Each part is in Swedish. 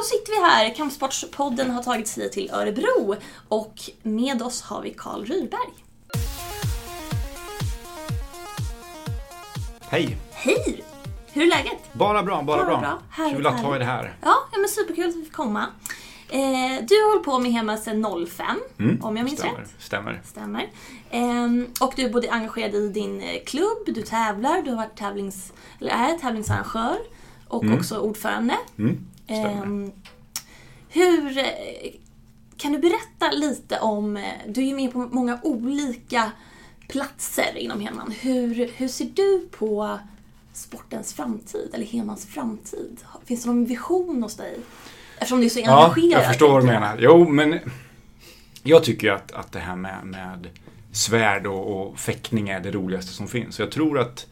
då sitter vi här. Kampsportspodden har tagit sig till Örebro och med oss har vi Karl Rydberg. Hej! Hej! Hur är läget? Bara bra, bara, Bara bra. bra. Kul att ha er här. Ja, ja men superkul att vi fick komma. Eh, du har hållit på med Hema sedan 05, Mm, om jag minns stämmer, rätt. Stämmer. Stämmer. Ehm, och du är både engagerad i din eh, klubb, du tävlar, du har varit tävlings, eller är tävlingsarrangör och Mm. också ordförande. Mm, stämmer. Ehm, hur... eh, Kan du berätta lite om... eh, Du är ju med på många olika platser inom Heman. Hur, hur ser du på sportens framtid, eller Hemans framtid? Finns det någon vision hos dig? Eftersom du är så Ja, engagerad. jag förstår vad du jag. menar. Jo, men jag tycker ju att, att det här med, med svärd och, och fäktning är det roligaste som finns. Så jag tror att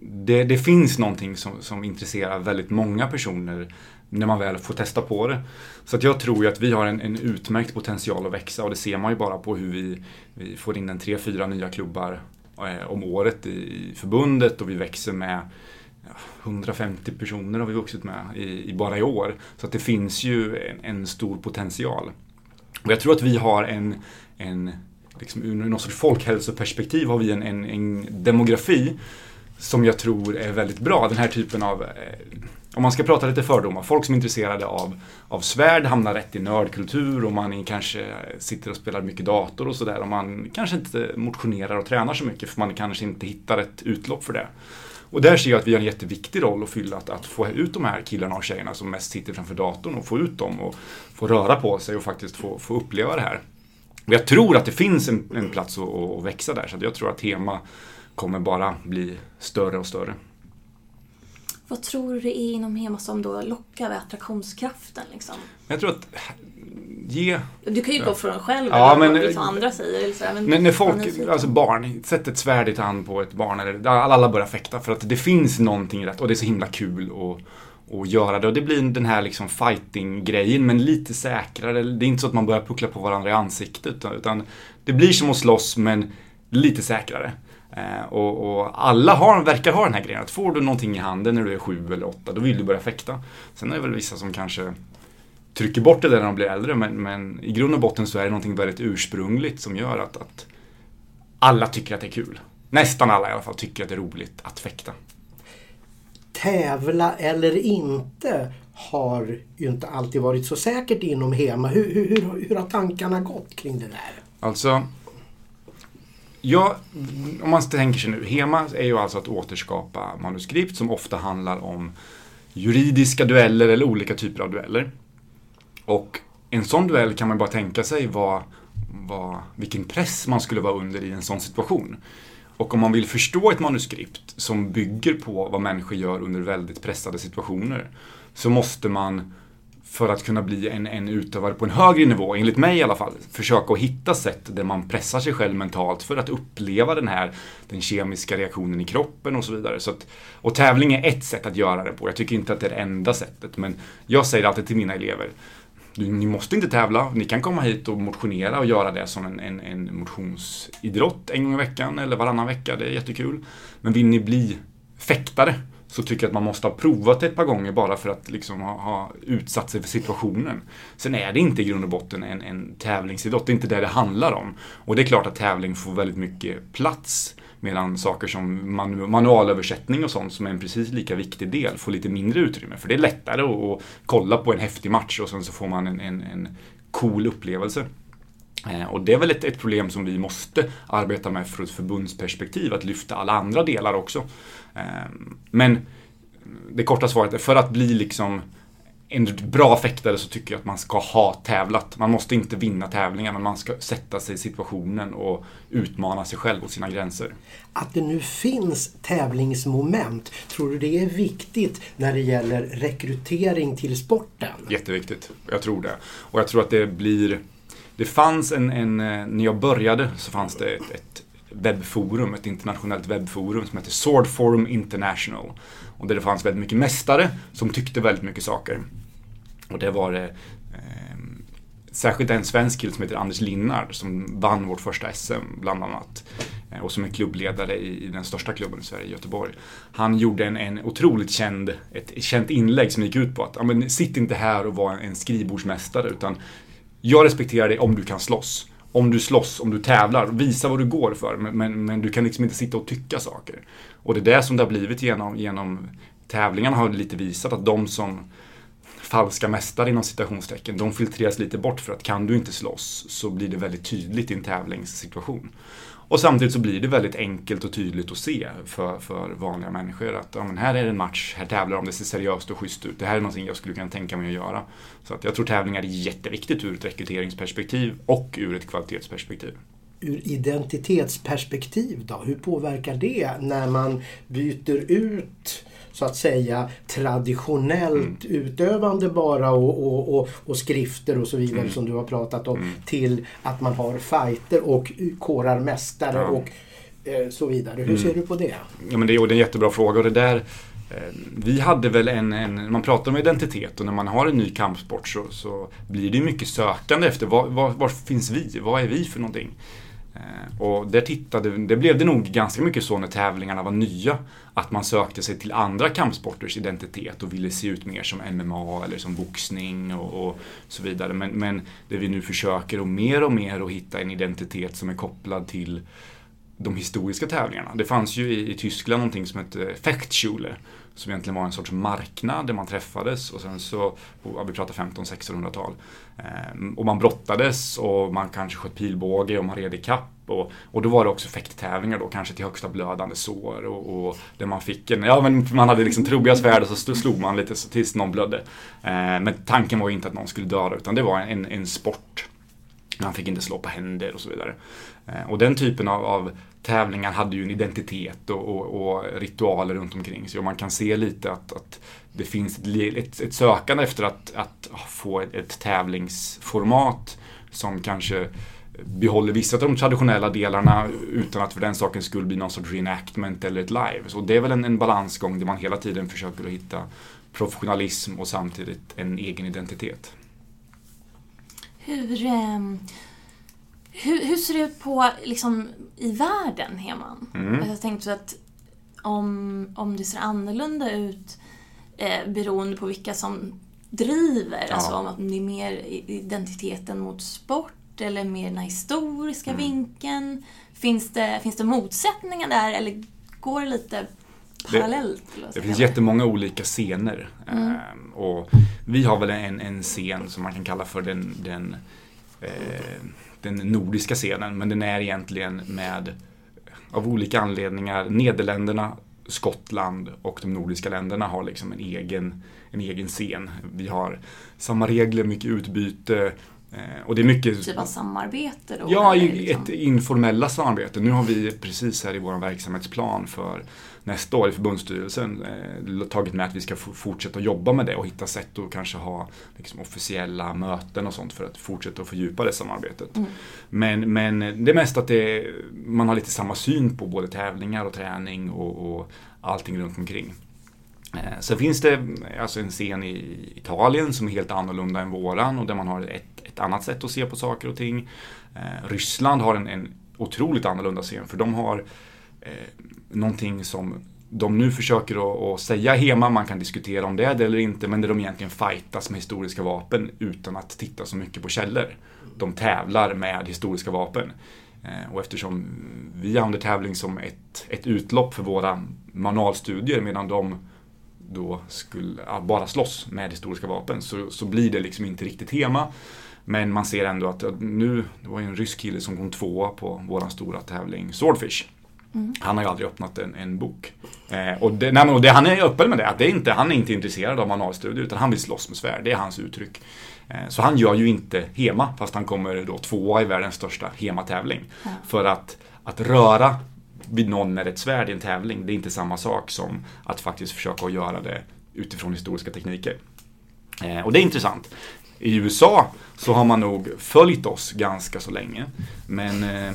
det, det finns någonting som, som intresserar väldigt många personer när man väl får testa på det. Så att jag tror ju att vi har en, en utmärkt potential att växa och det ser man ju bara på hur vi, vi får in en tre, fyra nya klubbar eh, om året i, i förbundet och vi växer med 150 personer har vi vuxit med i, i bara i år. Så att det finns ju en, en stor potential. Och jag tror att vi har en, en liksom ur något sorts folkhälsoperspektiv har vi en, en, en demografi som jag tror är väldigt bra. Den här typen av, eh, om man ska prata lite fördomar, folk som är intresserade av, av svärd hamnar rätt i nördkultur och man kanske sitter och spelar mycket dator och sådär och man kanske inte motionerar och tränar så mycket för man kanske inte hittar ett utlopp för det. Och där ser jag att vi har en jätteviktig roll att fylla, att, att få ut de här killarna och tjejerna som mest sitter framför datorn och få ut dem och få röra på sig och faktiskt få, få uppleva det här. Och jag tror att det finns en, en plats att, att växa där, så att jag tror att Tema kommer bara bli större och större. Vad tror du det är inom Hema som då lockar med attraktionskraften? Liksom? Jag tror att ge... Du kan ju gå från själv Ja, eller men- vad andra säger. Eller så, men När, folk, alltså barn, sätt ett svärd i hand på ett barn, eller alla börjar fäkta för att det finns någonting rätt och det är så himla kul att, att göra det. Och det blir den här liksom fighting-grejen men lite säkrare. Det är inte så att man börjar puckla på varandra i ansiktet utan- utan det blir som att slåss men lite säkrare. Eh, och, och alla har, verkar ha den här grejen att får du någonting i handen när du är sju eller åtta då vill du börja fäkta. Sen är det väl vissa som kanske trycker bort det där när de blir äldre men, men i grund och botten så är det någonting väldigt ursprungligt som gör att, att alla tycker att det är kul. Nästan alla i alla fall tycker att det är roligt att fäkta. Tävla eller inte har ju inte alltid varit så säkert inom Hema. Hur, hur, hur, hur har tankarna gått kring det där? Alltså, ja, om man tänker sig nu, HEMA är ju alltså att återskapa manuskript som ofta handlar om juridiska dueller eller olika typer av dueller. Och en sån duell kan man bara tänka sig vad, vad, vilken press man skulle vara under i en sån situation. Och om man vill förstå ett manuskript som bygger på vad människor gör under väldigt pressade situationer så måste man för att kunna bli en, en utövare på en högre nivå, enligt mig i alla fall, försöka att hitta sätt där man pressar sig själv mentalt för att uppleva den här den kemiska reaktionen i kroppen och så vidare. Så att, och tävling är ett sätt att göra det på. Jag tycker inte att det är det enda sättet, men jag säger alltid till mina elever ni måste inte tävla, ni kan komma hit och motionera och göra det som en, en, en motionsidrott en gång i veckan eller varannan vecka, det är jättekul. Men vill ni bli fäktare så tycker jag att man måste ha provat det ett par gånger bara för att liksom ha, ha utsatt sig för situationen. Sen är det inte i grund och botten en, en tävlingsidrott, det är inte det det handlar om. Och det är klart att tävling får väldigt mycket plats medan saker som manu manualöversättning och sånt som är en precis lika viktig del får lite mindre utrymme. För det är lättare att, att kolla på en häftig match och sen så får man en, en, en cool upplevelse. Eh, Och det är väl ett, ett problem som vi måste arbeta med från ett förbundsperspektiv, att lyfta alla andra delar också. Eh, Men det korta svaret är, för att bli liksom en bra fäktare så tycker jag att man ska ha tävlat. Man måste inte vinna tävlingar, men man ska sätta sig i situationen och utmana sig själv och sina gränser. Att det nu finns tävlingsmoment, tror du det är viktigt när det gäller rekrytering till sporten? Jätteviktigt. Jag tror det. Och jag tror att det blir... Det fanns en, en eh, när jag började så fanns det ett, ett webbforum, ett internationellt webbforum som heter Sword Forum International. Och där det fanns väldigt mycket mästare som tyckte väldigt mycket saker. Och det var det eh, särskilt en svensk kille som heter Anders Linnard som vann vårt första SM bland annat. Eh, och som är klubbledare i, i, den största klubben i Sverige, Göteborg. Han gjorde en, en otroligt känd, ett känt inlägg som gick ut på att ja, men, sitt inte här och var en skrivbordsmästare utan jag respekterar dig om du kan slåss. Om du slåss, om du tävlar, visa vad du går för. Men, men, men du kan liksom inte sitta och tycka saker. Och det är det som det har blivit genom, genom tävlingarna har lite visat att de som falska mästare inom citationstecken, de filtreras lite bort för att kan du inte slåss så blir det väldigt tydligt i en tävlingssituation. Och samtidigt så blir det väldigt enkelt och tydligt att se för, för vanliga människor att ja, men här är en match, här tävlar de, det ser seriöst och schysst ut. Det här är någonting jag skulle kunna tänka mig att göra. Så att jag tror tävlingar är jätteviktigt ur ett rekryteringsperspektiv och ur ett kvalitetsperspektiv. Ur identitetsperspektiv då, hur påverkar det när man byter ut så att säga traditionellt mm. utövande bara och, och, och, och, skrifter och så vidare mm. som du har pratat om mm. till att man har fighter och korar mästare ja. och eh, så vidare. Hur mm. ser du på det? Ja, men det, är, en jättebra fråga och det där eh, vi hade väl en, en, man pratar om identitet och när man har en ny kampsport så, så blir det mycket sökande efter var, var, var, finns vi? Vad är vi för någonting? Eh, och där tittade, det blev det nog ganska mycket så när tävlingarna var nya. Att man sökte sig till andra kampsporters identitet och ville se ut mer som MMA eller som boxning och, och så vidare. Men, men det vi nu försöker och mer och mer att hitta en identitet som är kopplad till de historiska tävlingarna. Det fanns ju i, i Tyskland någonting som hette Fechtschule som egentligen var en sorts marknad där man träffades och sen så, ja, vi pratar 1500-1600-tal. Eh, och man brottades och man kanske sköt pilbåge och man red i kapp och, och då var det också fäkttävlingar då, kanske till högsta blödande sår och, och där man fick en, ja men man hade liksom trubbiga svärd och så slog man lite så, tills någon blödde. Eh, men tanken var ju inte att någon skulle dö utan det var en, en sport. Man fick inte slå på händer och så vidare. Eh, och den typen av, av tävlingar hade ju en identitet och, och, och, ritualer runt omkring sig. Och man kan se lite att, att det finns ett, ett, ett, sökande efter att, att få ett, ett tävlingsformat som kanske behåller vissa av de traditionella delarna utan att för den sakens skull bli någon sorts reenactment eller ett live. Så det är väl en, en balansgång där man hela tiden försöker att hitta professionalism och samtidigt en egen identitet. Hur, um hur, hur, ser det ut på, liksom, i världen, Heman? Mm. Jag tänkte att om, om det ser annorlunda ut eh, beroende på vilka som driver, ja. alltså om det är mer identiteten mot sport eller mer den historiska mm. vinkeln. Finns det, finns det motsättningar där eller går det lite parallellt? Det, det finns jättemånga olika scener. Mm. Ehm, och vi har väl en, en scen som man kan kalla för den, den eh, den nordiska scenen, men den är egentligen med, av olika anledningar, Nederländerna, Skottland och de nordiska länderna har liksom en egen, en egen scen. Vi har samma regler, mycket utbyte, eh, och det är mycket... Typ av samarbete då? Ja, liksom? ett informella samarbete. Nu har vi precis här i vår verksamhetsplan för nästa år i förbundsstyrelsen eh, tagit med att vi ska fortsätta jobba med det och hitta sätt att kanske ha liksom, officiella möten och sånt för att fortsätta att fördjupa det samarbetet. Mm. Men, men det är mest att det, man har lite samma syn på både tävlingar och träning och, och allting runt omkring. Eh, sen finns det alltså en scen i Italien som är helt annorlunda än våran och där man har ett, ett annat sätt att se på saker och ting. Eh, Ryssland har en, en otroligt annorlunda scen för de har eh, någonting som de nu försöker att, säga hemma, man kan diskutera om det är det eller inte, men där de egentligen fightas med historiska vapen utan att titta så mycket på källor. De tävlar med historiska vapen. Eh, och eftersom vi använder tävling som ett, ett utlopp för våra manualstudier medan de då skulle bara slåss med historiska vapen så, så blir det liksom inte riktigt tema. Men man ser ändå att nu, det var ju en rysk kille som kom tvåa på våran stora tävling Swordfish. Mm. Han har ju aldrig öppnat en, en bok. Eh, och, det, nej, och det, han är öppen med det, att det är inte, han är inte intresserad av manualstudier utan han vill slåss med svärd. Det är hans uttryck. Eh, så han gör ju inte HEMA, fast han kommer då tvåa i världens största HEMA-tävling. Ja. För att, att röra vid någon med ett svärd i en tävling, det är inte samma sak som att faktiskt försöka göra det utifrån historiska tekniker. Eh, och det är intressant. I USA så har man nog följt oss ganska så länge. Men eh,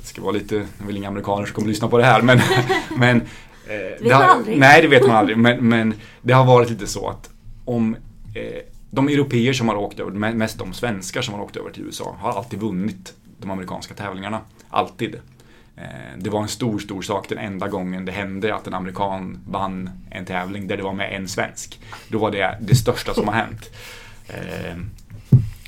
det ska vara lite, jag vill inga amerikaner som kommer lyssna på det här men, men eh, det vet har, man aldrig. Nej, det vet man aldrig. Men, men det har varit lite så att om eh, de europeer som har åkt över, mest de svenskar som har åkt över till USA, har alltid vunnit de amerikanska tävlingarna. Alltid. Eh, det var en stor, stor sak den enda gången det hände att en amerikan vann en tävling där det var med en svensk. Då var det det största som har hänt. Eh,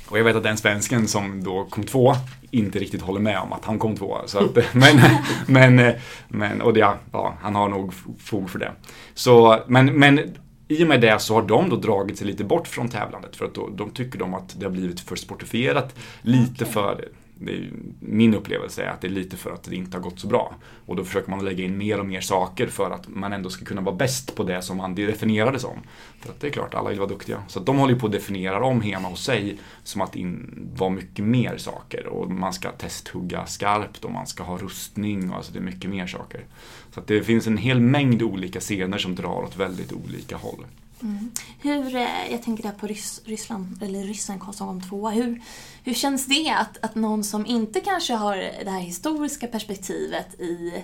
och jag vet att den svensken som då kom två inte riktigt håller med om att han kom två. Så att, men, men, men, och det, ja, han har nog fog för det. Så, men, men i och med det så har de då dragit sig lite bort från tävlandet för att då, de tycker de att det har blivit för sportifierat. Lite okay. för är, min upplevelse är att det är lite för att det inte har gått så bra. Och då försöker man lägga in mer och mer saker för att man ändå ska kunna vara bäst på det som man definierade som. För att det är klart, alla vill vara duktiga. Så de håller ju på att definiera om hemma hos sig som att det var mycket mer saker. Och man ska testhugga skarpt och man ska ha rustning och alltså det är mycket mer saker. Så att det finns en hel mängd olika scener som drar åt väldigt olika håll. Mm. Hur, eh, jag tänker där på Rys, Ryssland, eller ryssen som kom tvåa. Hur, hur känns det att, att någon som inte kanske har det här historiska perspektivet i,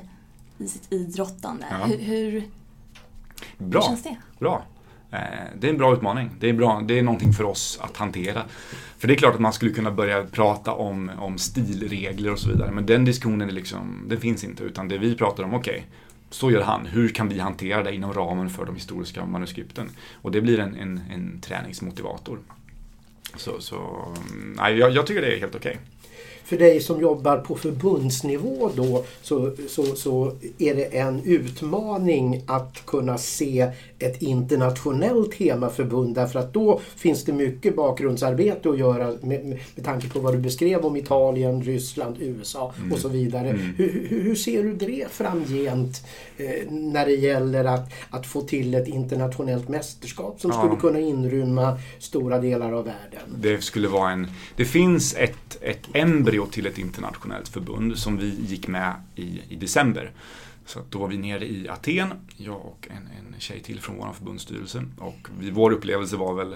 i sitt idrottande, ja. hur, hur, bra. hur känns det? Bra. Eh, det är en bra utmaning. Det är, bra, det är någonting för oss att hantera. För det är klart att man skulle kunna börja prata om, om stilregler och så vidare. Men den diskussionen är liksom, den finns inte. Utan det vi pratar om, okej, okay, så gör han. Hur kan vi hantera det inom ramen för de historiska manuskripten? Och det blir en, en, en träningsmotivator. Så, så mm, nej, jag, jag tycker det är helt okej. Okay för dig som jobbar på förbundsnivå då så, så, så är det en utmaning att kunna se ett internationellt temaförbund därför att då finns det mycket bakgrundsarbete att göra med, med tanke på vad du beskrev om Italien, Ryssland, USA mm. och så vidare. Mm. Hur, hur, hur, ser du det framgent eh, när det gäller att, att få till ett internationellt mästerskap som ja. skulle kunna inrymma stora delar av världen? Det skulle vara en... Det finns ett, ett embryo till ett internationellt förbund som vi gick med i, i december. Så då var vi nere i Aten, jag och en, en tjej till från vår förbundsstyrelse. Och vi, vår upplevelse var väl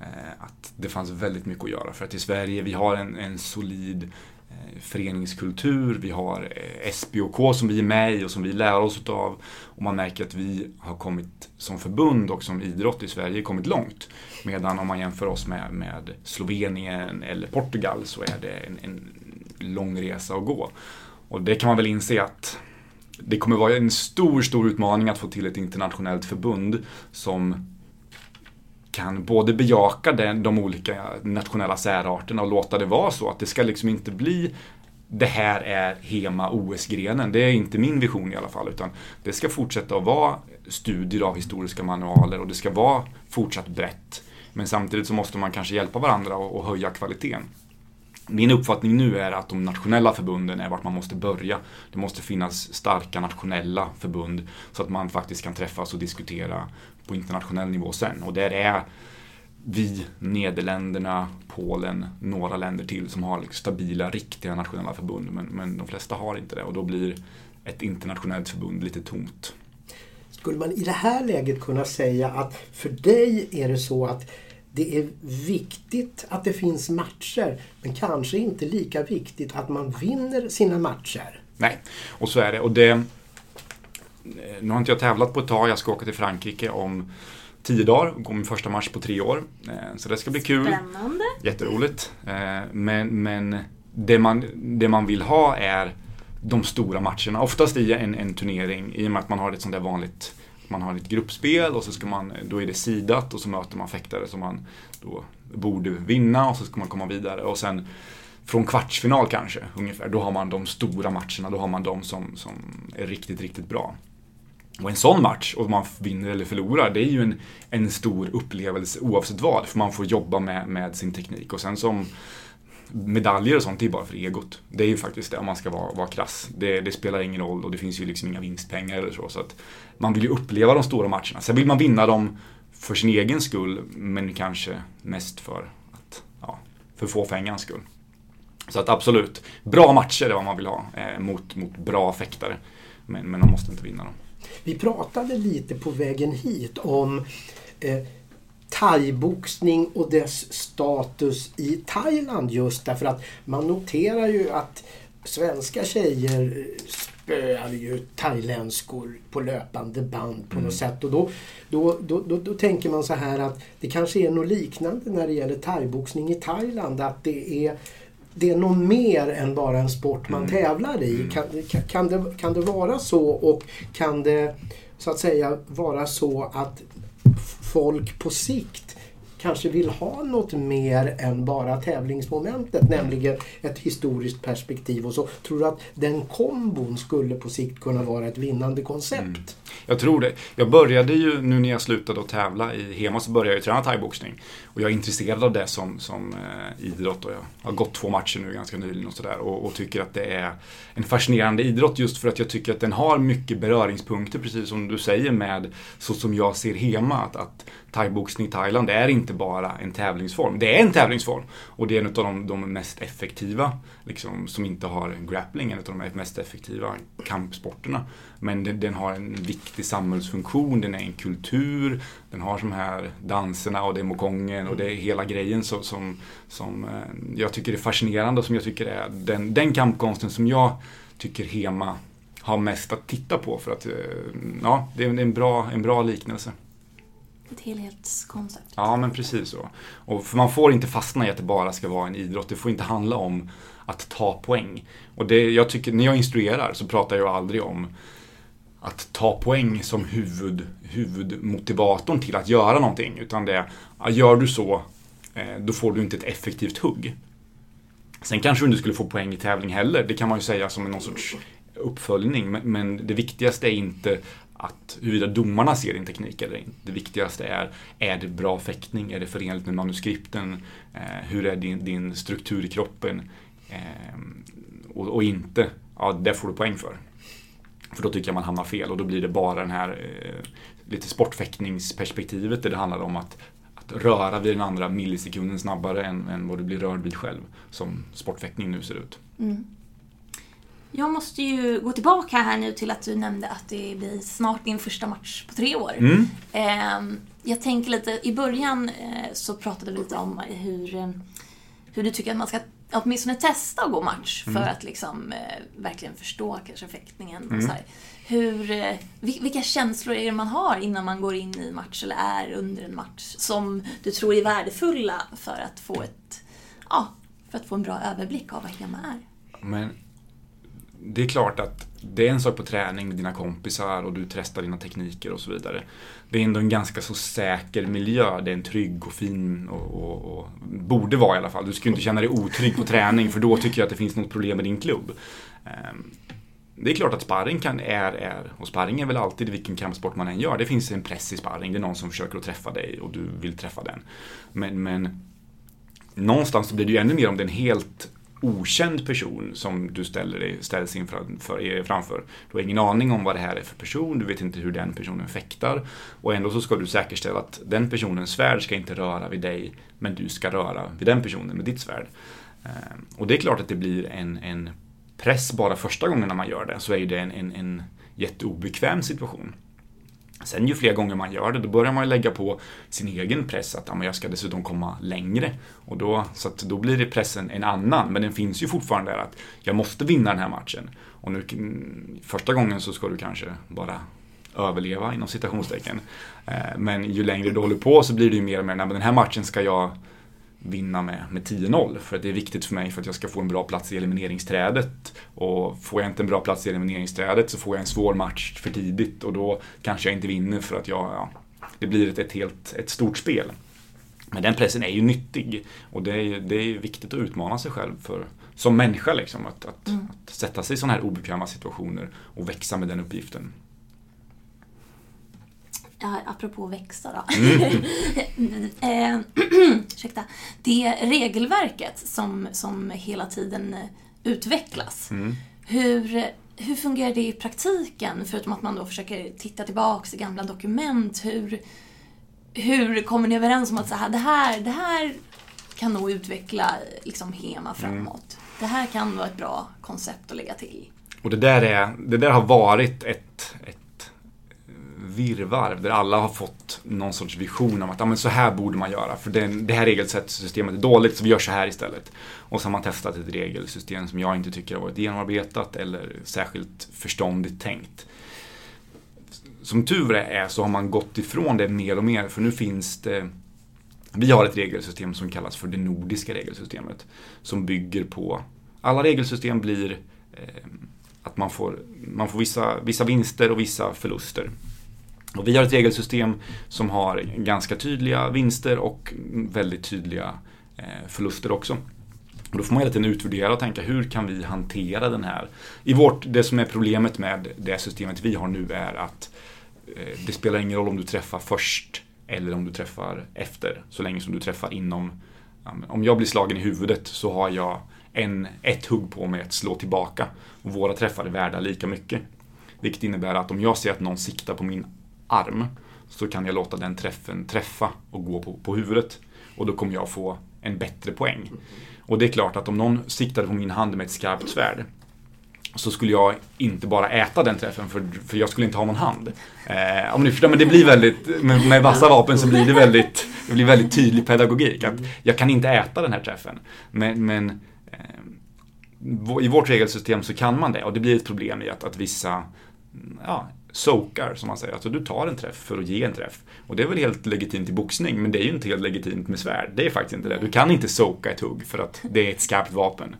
eh, att det fanns väldigt mycket att göra. För att i Sverige, vi har en, en solid eh, föreningskultur, vi har eh, SBOK som vi är med i och som vi lär oss av. Och man märker att vi har kommit som förbund och som idrott i Sverige kommit långt. Medan om man jämför oss med, med Slovenien eller Portugal så är det en, en lång resa att gå. Och det kan man väl inse att det kommer vara en stor, stor utmaning att få till ett internationellt förbund som kan både bejaka den, de olika nationella särarterna och låta det vara så att det ska liksom inte bli det här är HEMA OS-grenen. Det är inte min vision i alla fall. Utan det ska fortsätta att vara studier av historiska manualer och det ska vara fortsatt brett. Men samtidigt så måste man kanske hjälpa varandra och, och höja kvaliteten. Min uppfattning nu är att de nationella förbunden är vart man måste börja. Det måste finnas starka nationella förbund så att man faktiskt kan träffas och diskutera på internationell nivå sen. Och där är vi, Nederländerna, Polen, några länder till som har liksom stabila, riktiga nationella förbund. Men, men de flesta har inte det och då blir ett internationellt förbund lite tomt. Skulle man i det här läget kunna säga att för dig är det så att det är viktigt att det finns matcher men kanske inte lika viktigt att man vinner sina matcher. Nej, och så är det. Och det nu har inte jag tävlat på ett tag. Jag ska åka till Frankrike om tio dagar och gå min första match på tre år. Eh, så det ska bli kul. Spännande. Jätteroligt. Eh, men, men det, man, det man vill ha är de stora matcherna. Oftast i en, en turnering i och med att man har ett sånt där vanligt man har ett gruppspel och så ska man, då är det sidat och så möter man fäktare som man då borde vinna och så ska man komma vidare. Och sen från kvartsfinal kanske, ungefär, då har man de stora matcherna. Då har man de som, som är riktigt, riktigt bra. Och en sån match, och man vinner eller förlorar, det är ju en, en stor upplevelse oavsett vad. För man får jobba med, med sin teknik. Och sen som medaljer och sånt, det är bara för egot. Det är ju faktiskt det om man ska vara, vara krass. Det, det, spelar ingen roll och det finns ju liksom inga vinstpengar eller så. så att man vill ju uppleva de stora matcherna. Sen vill man vinna dem för sin egen skull, men kanske mest för att, ja, för fåfängans skull. Så att absolut, bra matcher är vad man vill ha eh, mot, mot bra fäktare. Men, men man måste inte vinna dem. Vi pratade lite på vägen hit om eh, thaiboxning och dess status i Thailand just därför att man noterar ju att svenska tjejer spöar ju thailändskor på löpande band på mm. något sätt. Och då, då, då, då, då, tänker man så här att det kanske är något liknande när det gäller thaiboxning i Thailand. Att det är det är något mer än bara en sport man Mm. tävlar i. Mm. Kan, kan, det, kan det vara så och kan det så att säga vara så att folk på sikt kanske vill ha något mer än bara tävlingsmomentet, nämligen ett historiskt perspektiv och så. Tror du att den kombon skulle på sikt kunna vara ett vinnande koncept? Mm. Jag tror det. Jag började ju, nu när jag slutade att tävla i Hema, så började jag ju träna thaiboxning. Och jag är intresserad av det som, som eh, idrott och jag har gått två matcher nu ganska nyligen och sådär. Och, och tycker att det är en fascinerande idrott just för att jag tycker att den har mycket beröringspunkter, precis som du säger, med så som jag ser Hema. Att, att thaiboxning i Thailand är inte bara en tävlingsform. Det är en tävlingsform. Och det är en av de, de mest effektiva, liksom, som inte har grappling, en av de mest effektiva kampsporterna. Men den, den har en viktig samhällsfunktion, den är en kultur, den har de här danserna och det är mokongen och det är hela grejen som, som, som eh, jag tycker är fascinerande och som jag tycker är den, den kampkonsten som jag tycker Hema har mest att titta på för att eh, ja, det är en bra, en bra liknelse. Ett helhetskoncept. Ja, men precis så. Och för man får inte fastna i att det bara ska vara en idrott. Det får inte handla om att ta poäng. Och det, jag tycker, när jag instruerar så pratar jag aldrig om att ta poäng som huvud, huvudmotivatorn till att göra någonting. Utan det är, gör du så, eh, då får du inte ett effektivt hugg. Sen kanske du inte skulle få poäng i tävling heller. Det kan man ju säga som någon sorts uppföljning. Men, men det viktigaste är inte att huruvida domarna ser din teknik eller inte. Det viktigaste är, är det bra fäktning? Är det förenligt med manuskripten? Eh, hur är din, din struktur i kroppen? Eh, och, och inte, ja, det får du poäng för. För då tycker jag man hamnar fel och då blir det bara den här eh, lite sportfäktningsperspektivet där det handlar om att, att röra vid den andra millisekunden snabbare än, än vad du blir rörd vid själv. Som sportfäktning nu ser ut. Mm. Jag måste ju gå tillbaka här nu till att du nämnde att det blir snart din första match på tre år. Mm. Ehm, jag tänker lite, i början eh, så pratade vi lite om hur, eh, hur du tycker att man ska åtminstone testa att gå match för att liksom eh, verkligen förstå kanske fäktningen. Och Mm. så här. Hur, eh, vil- vilka känslor är det man har innan man går in i match eller är under en match som du tror är värdefulla för att få ett, ja, för att få en bra överblick av vad Hema är? Men det är klart att det är en sak på träning med dina kompisar och du testar dina tekniker och så vidare. Det är ändå en ganska så säker miljö. Det är en trygg och fin och, och, och borde vara i alla fall. Du ska ju inte känna dig otrygg på träning för då tycker jag att det finns något problem med din klubb. Ehm, det är klart att sparring kan, är, är, och sparring är väl alltid vilken kampsport man än gör. Det finns en press i sparring, det är någon som försöker att träffa dig och du vill träffa den. Men, men någonstans så blir det ju ännu mer om det är en helt okänd person som du ställer dig, ställs inför, för, framför. Du har ingen aning om vad det här är för person, du vet inte hur den personen fäktar. Och ändå så ska du säkerställa att den personens svärd ska inte röra vid dig, men du ska röra vid den personen med ditt svärd. Ehm, och det är klart att det blir en, en press bara första gången när man gör det, så är ju det en, en, en jätteobekväm situation. Sen ju fler gånger man gör det, då börjar man ju lägga på sin egen press att ja, men jag ska dessutom komma längre. Och då, så att då blir det pressen en annan, men den finns ju fortfarande där att jag måste vinna den här matchen. Och nu, första gången så ska du kanske bara överleva inom citationstecken. Eh, men ju längre du håller på så blir det ju mer och mer, nej men den här matchen ska jag vinna med, med 10-0 för det är viktigt för mig för att jag ska få en bra plats i elimineringsträdet. Och får jag inte en bra plats i elimineringsträdet så får jag en svår match för tidigt och då kanske jag inte vinner för att jag, ja, det blir ett, ett helt, ett stort spel. Men den pressen är ju nyttig och det är, ju- det är viktigt att utmana sig själv för, som människa liksom, att, att, Mm. att sätta sig i sådana här obekväma situationer och växa med den uppgiften. Ja, apropå växa då. Mm. eh, ursäkta. Det regelverket som, som hela tiden utvecklas. Mm. Hur, hur fungerar det i praktiken? Förutom att man då försöker titta tillbaks i gamla dokument. Hur, hur kommer ni överens om att så här, det, här, det här kan nog utveckla liksom, Hema framåt? Det här kan vara ett bra koncept att lägga till. Och det där, är, det där har varit ett, ett virrvarr där alla har fått någon sorts vision om att ah, men så här borde man göra. För den, det här regelsystemet är dåligt så vi gör så här istället. Och så har man testat ett regelsystem som jag inte tycker har varit genomarbetat eller särskilt förståndigt tänkt. Som tur är så har man gått ifrån det mer och mer för nu finns det Vi har ett regelsystem som kallas för det nordiska regelsystemet. Som bygger på, alla regelsystem blir eh, att man får, man får vissa, vissa vinster och vissa förluster. Och vi har ett regelsystem som har ganska tydliga vinster och väldigt tydliga eh, förluster också. Och då får man hela tiden utvärdera och tänka hur kan vi hantera den här? I vårt, det som är problemet med det systemet vi har nu är att eh, det spelar ingen roll om du träffar först eller om du träffar efter. Så länge som du träffar inom... Om jag blir slagen i huvudet så har jag en, ett hugg på mig att slå tillbaka. Och våra träffar är värda lika mycket. Vilket innebär att om jag ser att någon siktar på min arm så kan jag låta den träffen träffa och gå på, på huvudet. Och då kommer jag få en bättre poäng. Och det är klart att om någon siktade på min hand med ett skarpt svärd så skulle jag inte bara äta den träffen för, för jag skulle inte ha någon hand. Eh, om ni förstår, men det blir väldigt, med, med vassa vapen så blir det väldigt, det blir väldigt tydlig pedagogik. Att jag kan inte äta den här träffen. Men, men eh, i vårt regelsystem så kan man det och det blir ett problem i att, att vissa ja, sokar som man säger. Alltså du tar en träff för att ge en träff. Och det är väl helt legitimt i boxning men det är ju inte helt legitimt med svärd. Det är faktiskt inte det. Du kan inte soka ett hugg för att det är ett skarpt vapen.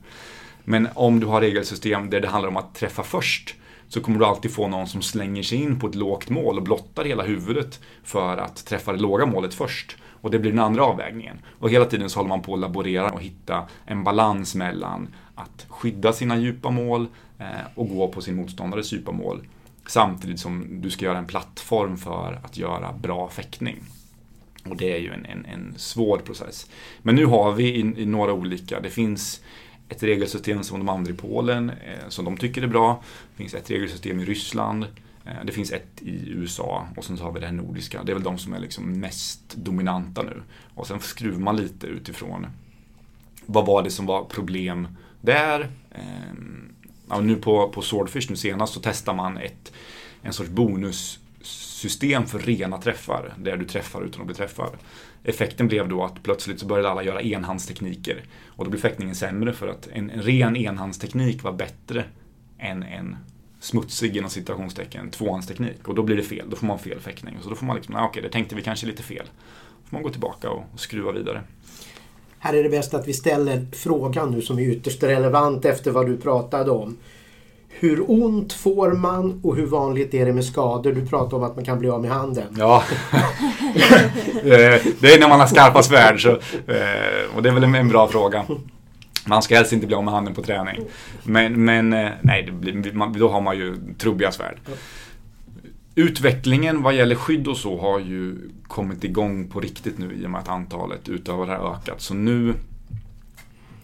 Men om du har regelsystem där det handlar om att träffa först så kommer du alltid få någon som slänger sig in på ett lågt mål och blottar hela huvudet för att träffa det låga målet först. Och det blir den andra avvägningen. Och hela tiden så håller man på att laborera och hitta en balans mellan att skydda sina djupa mål eh, och gå på sin motståndares djupa mål. Samtidigt som du ska göra en plattform för att göra bra fäktning. Och det är ju en, en, en svår process. Men nu har vi i, i några olika, det finns ett regelsystem som de andra i Polen, eh, som de tycker är bra. Det finns ett regelsystem i Ryssland. Eh, det finns ett i USA och sen så har vi det här nordiska. Det är väl de som är liksom mest dominanta nu. Och sen skruvar man lite utifrån vad var det som var problem där. Eh, ja, nu på, på Swordfish nu senast så testar man ett, en sorts bonussystem för rena träffar. Där du träffar utan att bli träffad. Effekten blev då att plötsligt så började alla göra enhandstekniker. Och då blev fäktningen sämre för att en, en ren enhandsteknik var bättre än en smutsig inom citationstecken tvåhandsteknik. Och då blir det fel, då får man fel fäktning. Så då får man liksom, ah, okej, okay, det tänkte vi kanske lite fel. Då får man gå tillbaka och, och skruva vidare. Här är det bäst att vi ställer frågan nu som är ytterst relevant efter vad du pratade om. Hur ont får man och hur vanligt är det med skador? Du pratade om att man kan bli av med handen. Ja, eh, det är när man har skarpa svärd. Så, eh, och det är väl en bra fråga. Man ska helst inte bli av med handen på träning. Men, men eh, nej, blir, då har man ju trubbiga svärd. Utvecklingen vad gäller skydd och så har ju kommit igång på riktigt nu i och med att antalet utövare har ökat. Så nu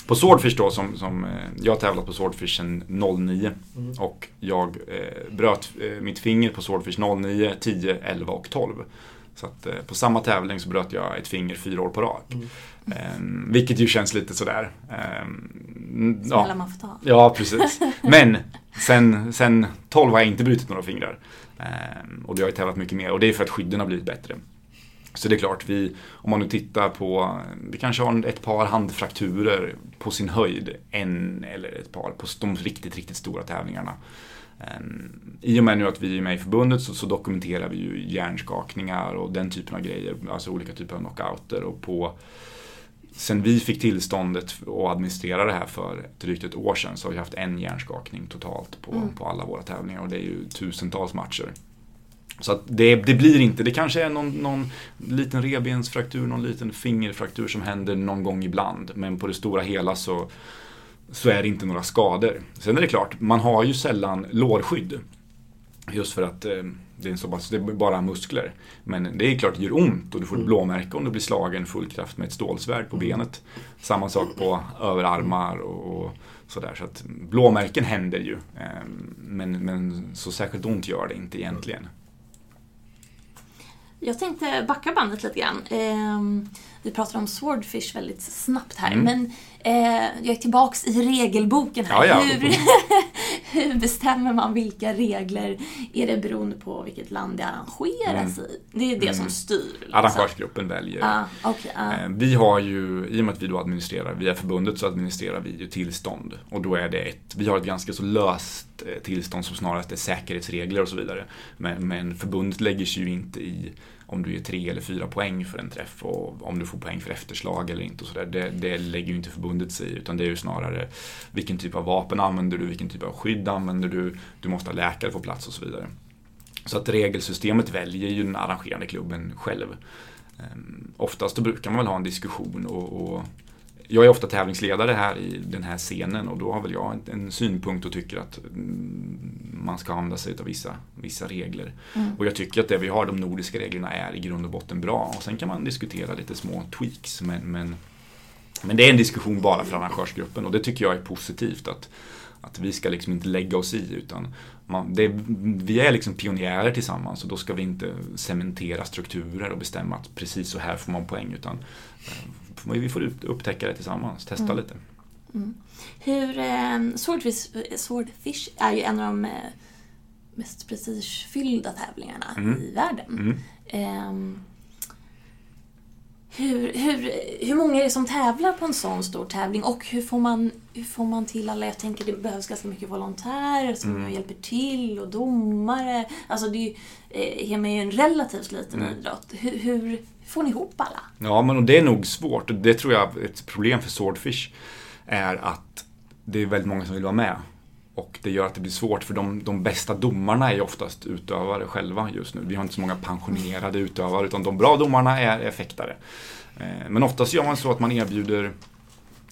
på Swordfish då, som, som, eh, jag har tävlat på Swordfish sedan 09 mm. och jag eh, bröt eh, mitt finger på Swordfish 09, 10, 11 och 12. Så att, eh, på samma tävling så bröt jag ett finger fyra år på rak. Mm. Eh, vilket ju känns lite sådär. Eh, ja. man får ta. Ja, precis. Men sen, sen 12 har jag inte brutit några fingrar. Eh, och det har jag tävlat mycket mer och det är för att skydden har blivit bättre. Så det är klart, vi, om man nu tittar på, vi kanske har ett par handfrakturer på sin höjd, en eller ett par på de riktigt, riktigt stora tävlingarna. Ehm, I och med nu att vi är med i förbundet så, så, dokumenterar vi ju hjärnskakningar och den typen av grejer, alltså olika typer av knockouter. Och på, sen vi fick tillståndet att administrera det här för drygt ett år sedan så har vi haft en hjärnskakning totalt på, mm. på alla våra tävlingar och det är ju tusentals matcher. Så att det, det, blir inte, det kanske är någon, någon liten rebensfraktur, någon liten fingerfraktur som händer någon gång ibland. Men på det stora hela så, så är det inte några skador. Sen är det klart, man har ju sällan lårskydd. Just för att eh, det, är så pass, det är bara muskler. Men det är klart det gör ont och du får ett mm. blåmärke om du blir slagen full kraft med ett stålsvärd på benet. Samma sak på överarmar och, och sådär. Så att blåmärken händer ju. Eh, men, men så särskilt ont gör det inte egentligen. Jag tänkte backa bandet lite grann. Eh, vi pratar om Swordfish väldigt snabbt här, mm. men eh, jag är tillbaks i regelboken här. Ja, ja. Hur, hur, bestämmer man vilka regler? Är det beroende på vilket land det arrangeras mm. i? Det är det mm. som styr. Liksom. Arrangörsgruppen väljer. Ah, okay, ah. Eh, vi har ju, i och med att vi då administrerar via förbundet så administrerar vi ju tillstånd. Och då är det ett, vi har ett ganska så löst eh, tillstånd som snarast är säkerhetsregler och så vidare. Men, men förbundet lägger sig ju inte i om du ger tre eller fyra poäng för en träff och om du får poäng för efterslag eller inte. Och så där. Det, det lägger ju inte förbundet sig i utan det är ju snarare vilken typ av vapen använder du, vilken typ av skydd använder du, du måste ha läkare på plats och så vidare. Så att regelsystemet väljer ju den arrangerande klubben själv. Ehm, oftast brukar man väl ha en diskussion och, och jag är ofta tävlingsledare här i den här scenen och då har väl jag en, synpunkt och tycker att mm, man ska använda sig av vissa, vissa regler. Mm. Och jag tycker att det vi har, de nordiska reglerna, är i grund och botten bra. Och sen kan man diskutera lite små tweaks men, men, men det är en diskussion bara för arrangörsgruppen och det tycker jag är positivt. att att vi ska liksom inte lägga oss i utan man, det, vi är liksom pionjärer tillsammans och då ska vi inte cementera strukturer och bestämma att precis så här får man poäng utan eh, vi får upptäcka det tillsammans, testa mm. lite. Mm. Hur, eh, Swordfish, Swordfish är ju en av de eh, mest prestigefyllda tävlingarna mm. i världen. Eh, hur, hur, hur många är det som tävlar på en sån stor tävling och hur får man, hur får man till alla? Jag tänker det behövs ganska mycket volontärer som mm. hjälper till och domare. Alltså det är ju, eh, är en relativt liten mm. idrott. Hur, hur, får ni ihop alla? Ja, men det är nog svårt. Det tror jag är ett problem för Swordfish är att det är väldigt många som vill vara med. Och det gör att det blir svårt för de, de bästa domarna är oftast utövare själva just nu. Vi har inte så många pensionerade utövare utan de bra domarna är, effektare. fäktare. Men oftast gör man så att man erbjuder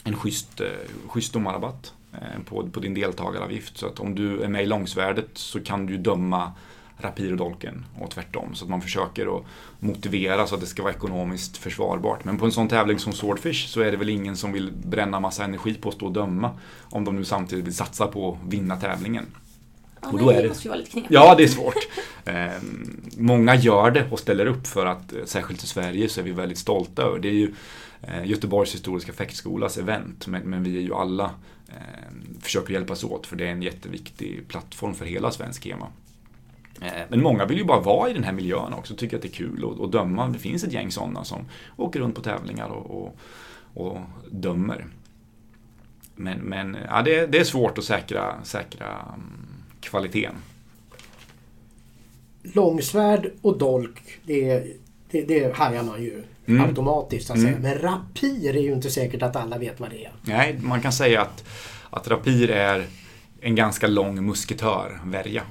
en schysst, eh, schysst domarrabatt eh, på, på din deltagaravgift. Så att om du är med i långsvärdet så kan du döma rapir och dolken och tvärtom. Så att man försöker att motivera så att det ska vara ekonomiskt försvarbart. Men på en sån tävling som Swordfish så är det väl ingen som vill bränna massa energi på att stå och döma om de nu samtidigt vill satsa på att vinna tävlingen. Ja, och då är det måste ju vara lite knepigt. Ja, det är svårt. Eh, många gör det och ställer upp för att, eh, särskilt i Sverige, så är vi väldigt stolta över. Det är ju eh, Göteborgs historiska fäktskolas event, men, men, vi är ju alla eh, försöker hjälpas åt för det är en jätteviktig plattform för hela svensk HEMA. Eh, men många vill ju bara vara i den här miljön också, tycker att det är kul att döma. Det finns ett gäng sådana som åker runt på tävlingar och, och, och dömer. Men, men ja, det, det, är svårt att säkra, säkra um, kvaliteten. Långsvärd och dolk, det, det, det hajar man ju mm. automatiskt. Så att mm. säga. Men rapir är ju inte säkert att alla vet vad det är. Nej, man kan säga att, att rapir är en ganska lång musketörvärja.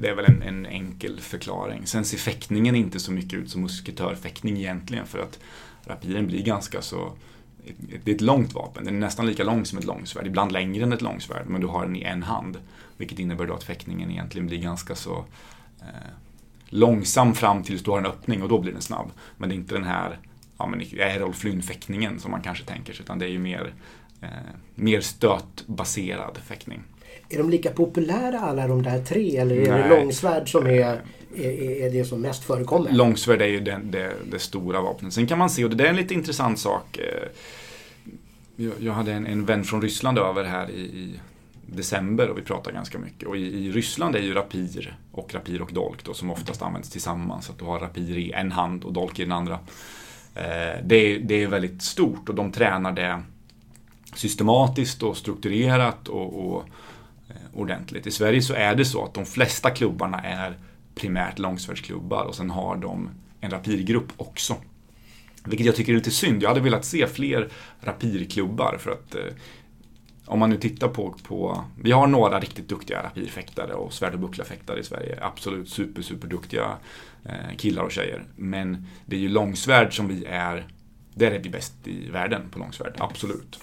Det är väl en, en, enkel förklaring. Sen ser fäktningen inte så mycket ut som musketörfäktning egentligen för att rapiren blir ganska så det är ett långt vapen, den är nästan lika lång som ett långsvärd, ibland längre än ett långsvärd, men du har den i en hand. Vilket innebär då att fäktningen egentligen blir ganska så eh, långsam fram tills du har en öppning och då blir den snabb. Men det är inte den här ja, men Errol Flynn-fäktningen som man kanske tänker sig, utan det är ju mer, eh, mer stötbaserad fäktning. Är de lika populära alla de där tre eller är Nej. det långsvärd som är, är, är, det som mest förekommer? Långsvärd är ju det, det, det, stora vapnet. Sen kan man se, och det är en lite intressant sak. Eh, jag hade en, en vän från Ryssland över här i, i december och vi pratade ganska mycket. Och i, i, Ryssland är ju rapir och rapir och dolk då, som oftast används tillsammans. Att du har rapir i en hand och dolk i den andra. Eh, det, det är väldigt stort och de tränar det systematiskt och strukturerat och, och Eh, ordentligt. I Sverige så är det så att de flesta klubbarna är primärt långsvärdsklubbar och sen har de en rapirgrupp också. Vilket jag tycker är lite synd. Jag hade velat se fler rapirklubbar för att eh, om man nu tittar på, på, vi har några riktigt duktiga rapirfäktare och svärd och bucklafäktare i Sverige. Absolut super, super duktiga eh, killar och tjejer. Men det är ju långsvärd som vi är, där är vi bäst i världen på långsvärd, absolut.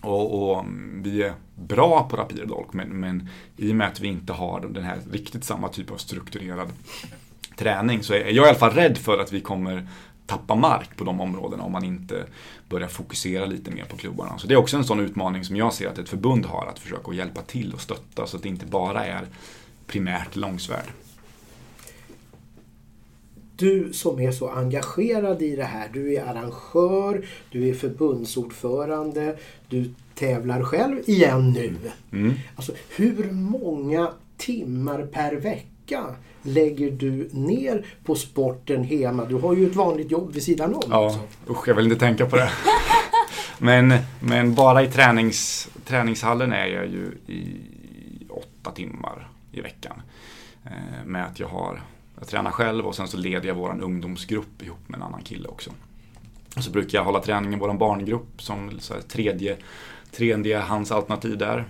Och, och, mm, vi är bra på rapidolk men, men i och med att vi inte har den här riktigt samma typ av strukturerad träning så är jag i alla fall rädd för att vi kommer tappa mark på de områdena om man inte börjar fokusera lite mer på klubbarna. Så det är också en sån utmaning som jag ser att ett förbund har, att försöka hjälpa till och stötta så att det inte bara är primärt långsvärd du som är så engagerad i det här. Du är arrangör, du är förbundsordförande, du tävlar själv igen nu. Mm. Alltså, hur många timmar per vecka lägger du ner på sporten hemma? Du har ju ett vanligt jobb vid sidan om. Ja, också. usch jag vill inte tänka på det. men, men bara i tränings, träningshallen är jag ju i åtta timmar i veckan. Eh, med att jag har, jag tränar själv och sen så leder jag vår ungdomsgrupp ihop med en annan kille också. Och så brukar jag hålla träning i vår barngrupp som så här, tredje, tredje hans alternativ där.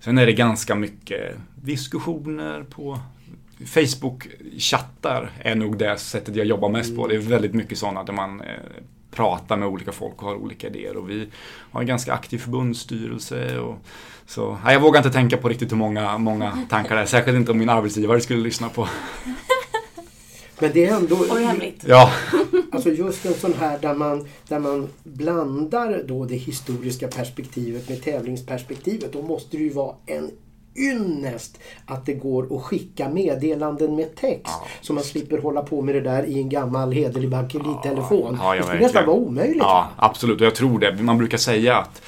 Sen är det ganska mycket diskussioner på Facebook-chattar är nog det sättet jag jobbar mest på. Det är väldigt mycket sådana där man eh, pratar med olika folk och har olika idéer. Och vi har en ganska aktiv förbundsstyrelse. Och, så, nej, jag vågar inte tänka på riktigt hur många, många tankar det är. Särskilt inte om min arbetsgivare skulle lyssna på. Men det är ändå... Oj, hemligt. Ja, Alltså just en sån här där man, där man blandar då det historiska perspektivet med tävlingsperspektivet. Då måste det ju vara en ynnest att det går att skicka meddelanden med text. Ja. Så man slipper hålla på med det där i en gammal hederlig bakelittelefon. Ja, ja, det skulle nästan vara omöjligt. Ja, absolut. Och jag tror det. Man brukar säga att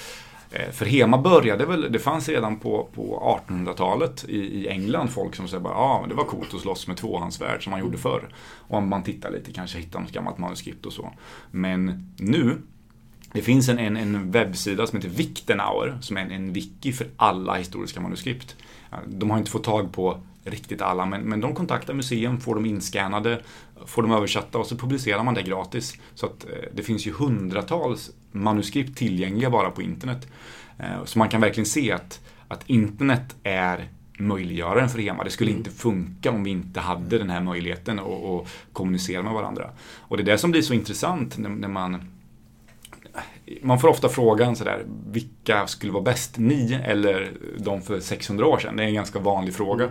Eh, för Hema började väl, det fanns redan på, på 1800-talet i, i England folk som säger bara ah, det var coolt att slåss med tvåhandsvärd som man gjorde förr. Och om man tittar lite kanske hittar något gammalt manuskript och så. Men nu, det finns en, en, en webbsida som heter Victenauer som är en, en wiki för alla historiska manuskript. De har inte fått tag på riktigt alla, men, men de kontaktar museum, får dem inskannade, får dem översatta och så publicerar man det gratis. Så att eh, det finns ju hundratals manuskript tillgängliga bara på internet. Eh, så man kan verkligen se att, att internet är möjliggöraren för HEMA. Det skulle inte funka om vi inte hade den här möjligheten att att kommunicera med varandra. Och det är det som blir så intressant när, när man man får ofta frågan sådär, vilka skulle vara bäst? Ni eller de för 600 år sedan? Det är en ganska vanlig fråga.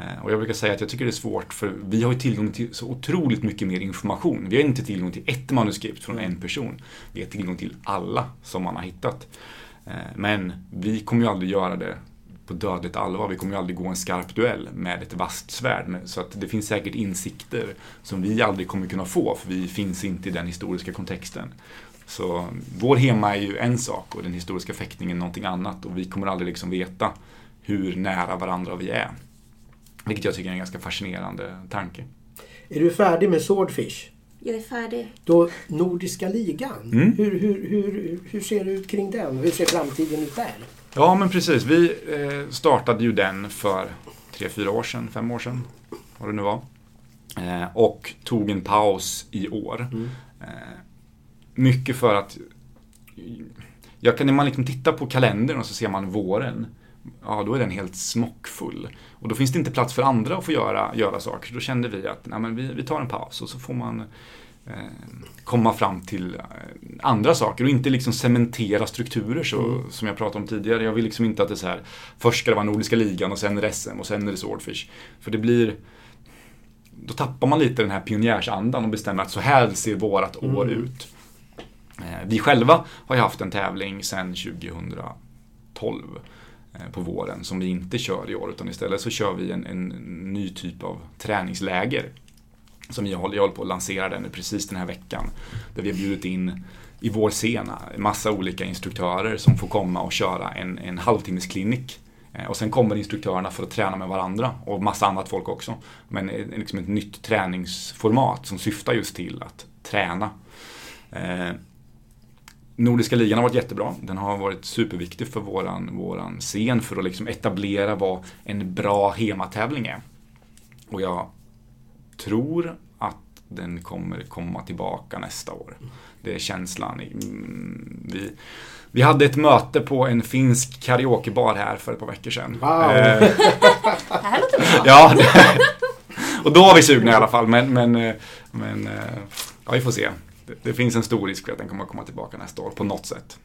Eh, och jag brukar säga att jag tycker det är svårt för vi har ju tillgång till så otroligt mycket mer information. Vi har inte tillgång till ett manuskript från en person. Vi har tillgång till alla som man har hittat. Eh, men vi kommer ju aldrig göra det på dödligt allvar. Vi kommer ju aldrig gå en skarp duell med ett vasst svärd. Så att det finns säkert insikter som vi aldrig kommer kunna få för vi finns inte i den historiska kontexten. Så vår hemma är ju en sak och den historiska fäktningen någonting annat och vi kommer aldrig liksom veta hur nära varandra vi är. Vilket jag tycker är en ganska fascinerande tanke. Är du färdig med Swordfish? Jag är färdig. Då Nordiska ligan, Mm. hur, hur, hur, hur ser det ut kring den? Hur ser framtiden ut där? Ja, men precis. Vi eh, startade ju den för tre, fyra år sedan, fem år sedan, vad det nu var. Eh, och tog en paus i år. Eh, mycket för att jag kan, när man liksom tittar på kalendern och så ser man våren, ja då är den helt smockfull. Och då finns det inte plats för andra att få göra, göra saker. Då kände vi att nej, men vi, vi tar en paus och så får man eh, komma fram till eh, andra saker och inte liksom cementera strukturer så, som jag pratade om tidigare. Jag vill liksom inte att det är så här, först ska det vara Nordiska ligan och sen är det SM och sen är det Swordfish. För det blir då tappar man lite den här pionjärsandan och bestämmer att så här ser vårat år ut. Eh, Vi själva har ju haft en tävling sedan 2012 eh, Eh, på våren som vi inte kör i år utan istället så kör vi en, en ny typ av träningsläger som jag håller, jag håller på att lansera den nu precis den här veckan. Där vi har bjudit in i vår sena, massa olika instruktörer som får komma och köra en, en halvtimmes klinik eh, Och sen kommer instruktörerna för att träna med varandra och massa annat folk också. Men eh, liksom ett nytt träningsformat som syftar just till att träna. Nordiska ligan har varit jättebra. Den har varit superviktig för våran, våran scen för att liksom etablera vad en bra hematävling är. Och jag tror att den kommer komma tillbaka nästa år. Det är känslan. Mm, Vi, vi hade ett möte på en finsk karaokebar här för ett par veckor sedan. Wow. Eh, Det här låter bra. Ja, och då var vi sugna i alla fall. Men, men, eh, men eh, ja, vi får se. Det, det finns en stor risk för att den kommer att komma tillbaka nästa år på något sätt.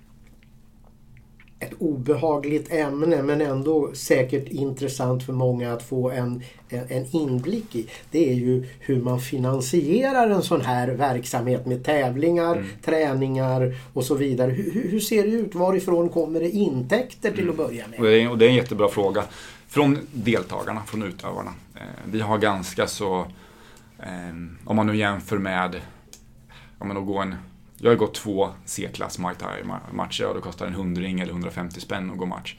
Ett obehagligt ämne men ändå säkert intressant för många att få en, en, inblick i. Det är ju hur man finansierar en sån här verksamhet med tävlingar, Mm. träningar och så vidare. Hur, hur- ser det ut? Varifrån kommer det intäkter till att börja med? Och det, är, och det är en jättebra fråga. Från deltagarna, från utövarna. Eh, vi har ganska så, eh, om man nu jämför med, ja men att gå en, jag har gått två C-klass Muay Thai-matcher och det kostar en hundring eller 150 spänn att gå match.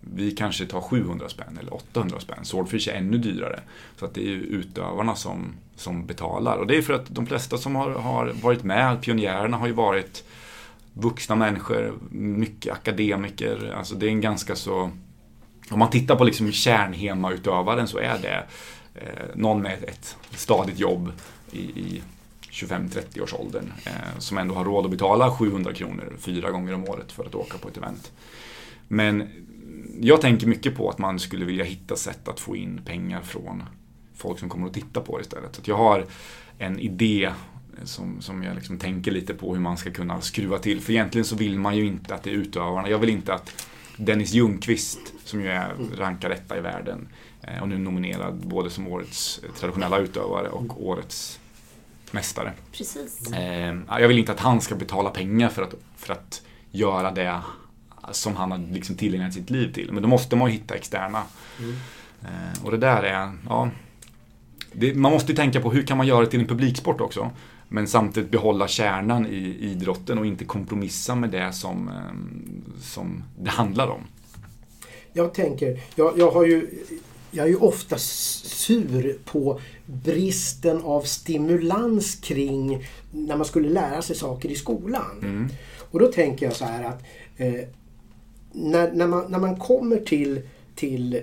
Vi kanske tar 700 spänn eller 800 spänn. Swordfish är ännu dyrare. Så att det är ju utövarna som, som betalar. Och det är för att de flesta som har, har varit med, pionjärerna, har ju varit vuxna människor, mycket akademiker. Alltså det är en ganska så om man tittar på liksom kärnhemautövaren så är det eh, någon med ett stadigt jobb i, i 25-30 års åldern eh, som ändå har råd att betala 700 kronor fyra gånger om året för att åka på ett event. Men jag tänker mycket på att man skulle vilja hitta sätt att få in pengar från folk som kommer att titta på det istället. Så jag har en idé som, som jag liksom tänker lite på hur man ska kunna skruva till. För egentligen så vill man ju inte att det är utövarna. Jag vill inte att Dennis Ljungqvist, som ju är rankad etta i världen eh, och nu nominerad både som årets traditionella utövare och årets mästare. Precis. Eh, jag vill inte att han ska betala pengar för att, för att göra det som han har liksom tillägnat sitt liv till. Men då måste man ju hitta externa. Mm. Eh, och det där är, ja. Det, man måste ju tänka på hur kan man göra det till en publiksport också. Men samtidigt behålla kärnan i idrotten och inte kompromissa med det som, eh, som det handlar om. Jag tänker, jag, jag har ju jag är ju ofta sur på bristen av stimulans kring när man skulle lära sig saker i skolan. Mm. Och då tänker jag så här att eh, när, när, man, när man kommer till, till eh,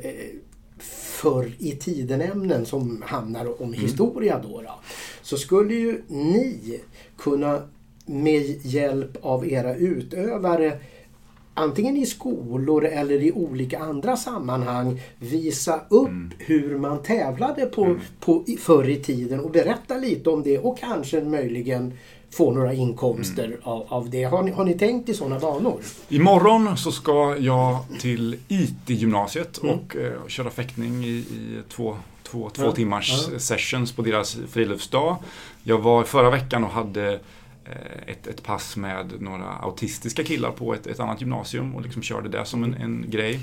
förr i tiden-ämnen som handlar om historia då, då, så skulle ju ni kunna med hjälp av era utövare antingen i skolor eller i olika andra sammanhang visa upp Mm. hur man tävlade på, på i- förr i tiden och berätta lite om det och kanske möjligen få några inkomster Mm. av, av det. Har ni, har ni tänkt i sådana banor? Imorgon så ska jag till IT-gymnasiet Mm. och eh, köra fäktning i, i två, två, två Ja, timmars ja. sessions på deras friluftsdag. Jag var förra veckan och hade Eh, ett, ett pass med några autistiska killar på ett, ett annat gymnasium och liksom körde det som en, en grej.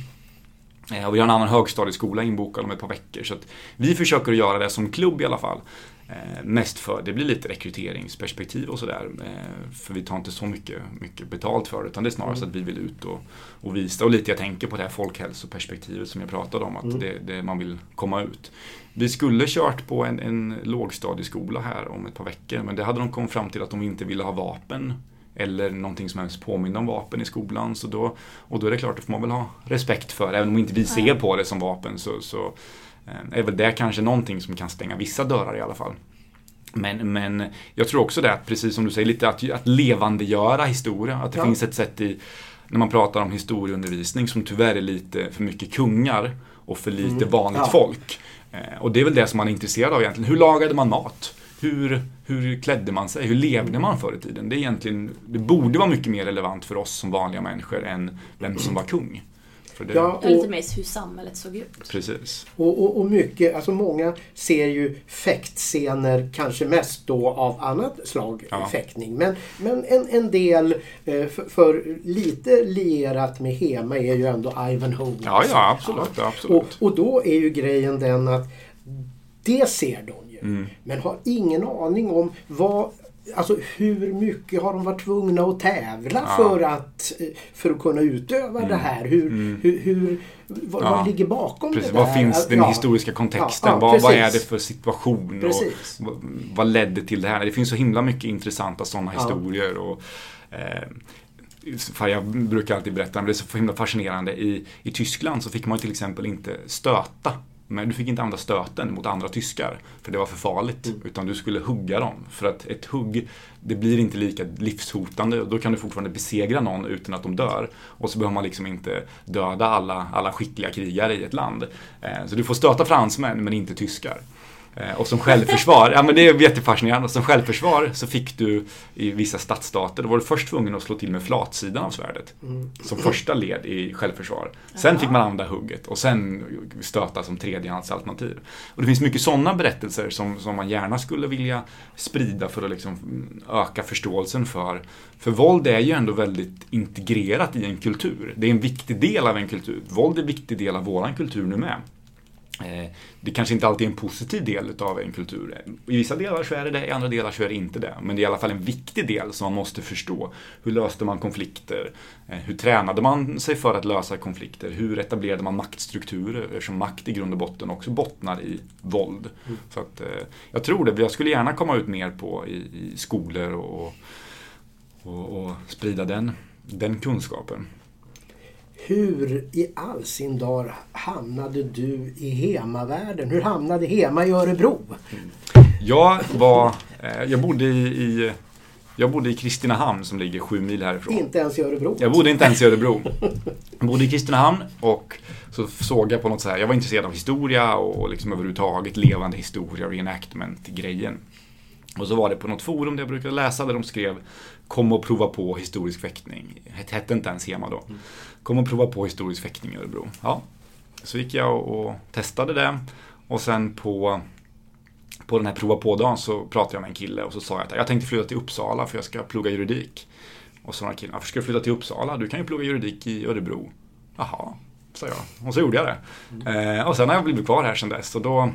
Eh, Och vi har en annan högstadieskola inbokad om ett par veckor. Så vi försöker att göra det som klubb i alla fall. Eh, mest för, det blir lite rekryteringsperspektiv och sådär. Eh, för vi tar inte så mycket, mycket betalt för det. Utan det är snarare så att vi vill ut och, och visa. Och lite jag tänker på det här folkhälsoperspektivet som jag pratade om. Att Mm. det, det, man vill komma ut. Vi skulle kört på en, en lågstadieskola här om ett par veckor. Men det hade de kommit fram till att de inte ville ha vapen. Eller någonting som helst påminner om vapen i skolan. Så då, och då är det klart, det får man väl ha respekt för. Även om inte vi ser på det som vapen så, så eh, är väl det kanske någonting som kan stänga vissa dörrar i alla fall. Men, men jag tror också det att, precis som du säger, lite att, att levandegöra historia. Att det Ja. finns ett sätt i, när man pratar om historieundervisning som tyvärr är lite för mycket kungar och för lite Mm. vanligt Ja. folk. Eh, och det är väl det som man är intresserad av egentligen. Hur lagade man mat? Hur, hur klädde man sig? Hur levde man förr i tiden? Det, är egentligen, det borde vara mycket mer relevant för oss som vanliga människor än vem som var kung. För det, Ja, Ja, lite och, mer hur samhället såg ut. Precis. och, och, och mycket, alltså många ser ju fäktscener kanske mest då av annat slag Ja. fäktning. Men, men en, en del, eh, för, för lite lierat med Hema är ju ändå Ivanhoe. Ja, ja, absolut. absolut. Och, och då är ju grejen den att det ser de ju. Mm. Men har ingen aning om vad Alltså hur mycket har de varit tvungna att tävla Ja. för, att, eh, för att kunna utöva det här? Hur, Mm. hur, hur, vad, Ja. vad ligger bakom Precis, det där? vad finns den Ja. historiska kontexten? Vad, vad är det för situation? Precis. Och vad, ledde till det här? Det finns så himla mycket intressanta sådana historier. Och, eh, fan, jag brukar alltid berätta, men det är så himla fascinerande. I, I Tyskland så fick man till exempel inte stöta. Men du fick inte använda stöten mot andra tyskar. För det var för farligt. Mm. Utan du skulle hugga dem. För att ett hugg, det blir inte lika livshotande. Då kan du fortfarande besegra någon utan att de dör. Och så behöver man liksom inte döda alla, alla skickliga krigare i ett land. Eh, Så du får stöta fransmän men inte tyskar. Eh, Och som självförsvar, ja men det är jättefascinerande. Som självförsvar så fick du i vissa stadsstater, då var du först tvungen att slå till med flatsidan av svärdet. Mm. Som första led i självförsvar. Sen fick man använda hugget och sen stöta som tredjehandsalternativ. Och det finns mycket sådana berättelser som, som man gärna skulle vilja sprida för att liksom öka förståelsen för. För våld är ju ändå väldigt integrerat i en kultur. Det är en viktig del av en kultur. Våld är en viktig del av våran kultur nu med. Eh, Det kanske inte alltid är en positiv del av en kultur. I vissa delar så är det det, i andra delar så är det inte det. Men det är i alla fall en viktig del som man måste förstå. Hur löste man konflikter? Eh, Hur tränade man sig för att lösa konflikter? Hur etablerade man maktstrukturer? Eftersom makt i grund och botten också bottnar i våld. Så att, eh, jag tror det. Jag skulle gärna komma ut mer på i, i skolor och, och, och sprida den, den kunskapen. Hur i all sin dar hamnade du i Hema-världen? Hur hamnade Hema i Örebro? Jag var, eh, jag bodde i, i jag bodde i Kristinehamn som ligger sju mil härifrån. Inte ens i Örebro? Jag bodde inte ens i Örebro. Jag bodde i Kristinehamn och så såg jag på något så här, jag var intresserad av historia och liksom överhuvudtaget levande historia, reenactment-grejen. Och så var det på något forum där jag brukade läsa där de skrev Kom och prova på historisk fäktning. Det hette inte ens Hema då. Kom och prova på historisk fäktning i Örebro. Ja, så gick jag och testade det. Och sen på, på den här prova på-dagen så pratade jag med en kille och så sa jag att jag tänkte flytta till Uppsala för jag ska plugga juridik. Och så sa killen, varför ska du flytta till Uppsala? Du kan ju plugga juridik i Örebro. Jaha, sa jag. Och så gjorde jag det. Mm. Eh, och sen har jag blivit kvar här sedan dess. Och, då,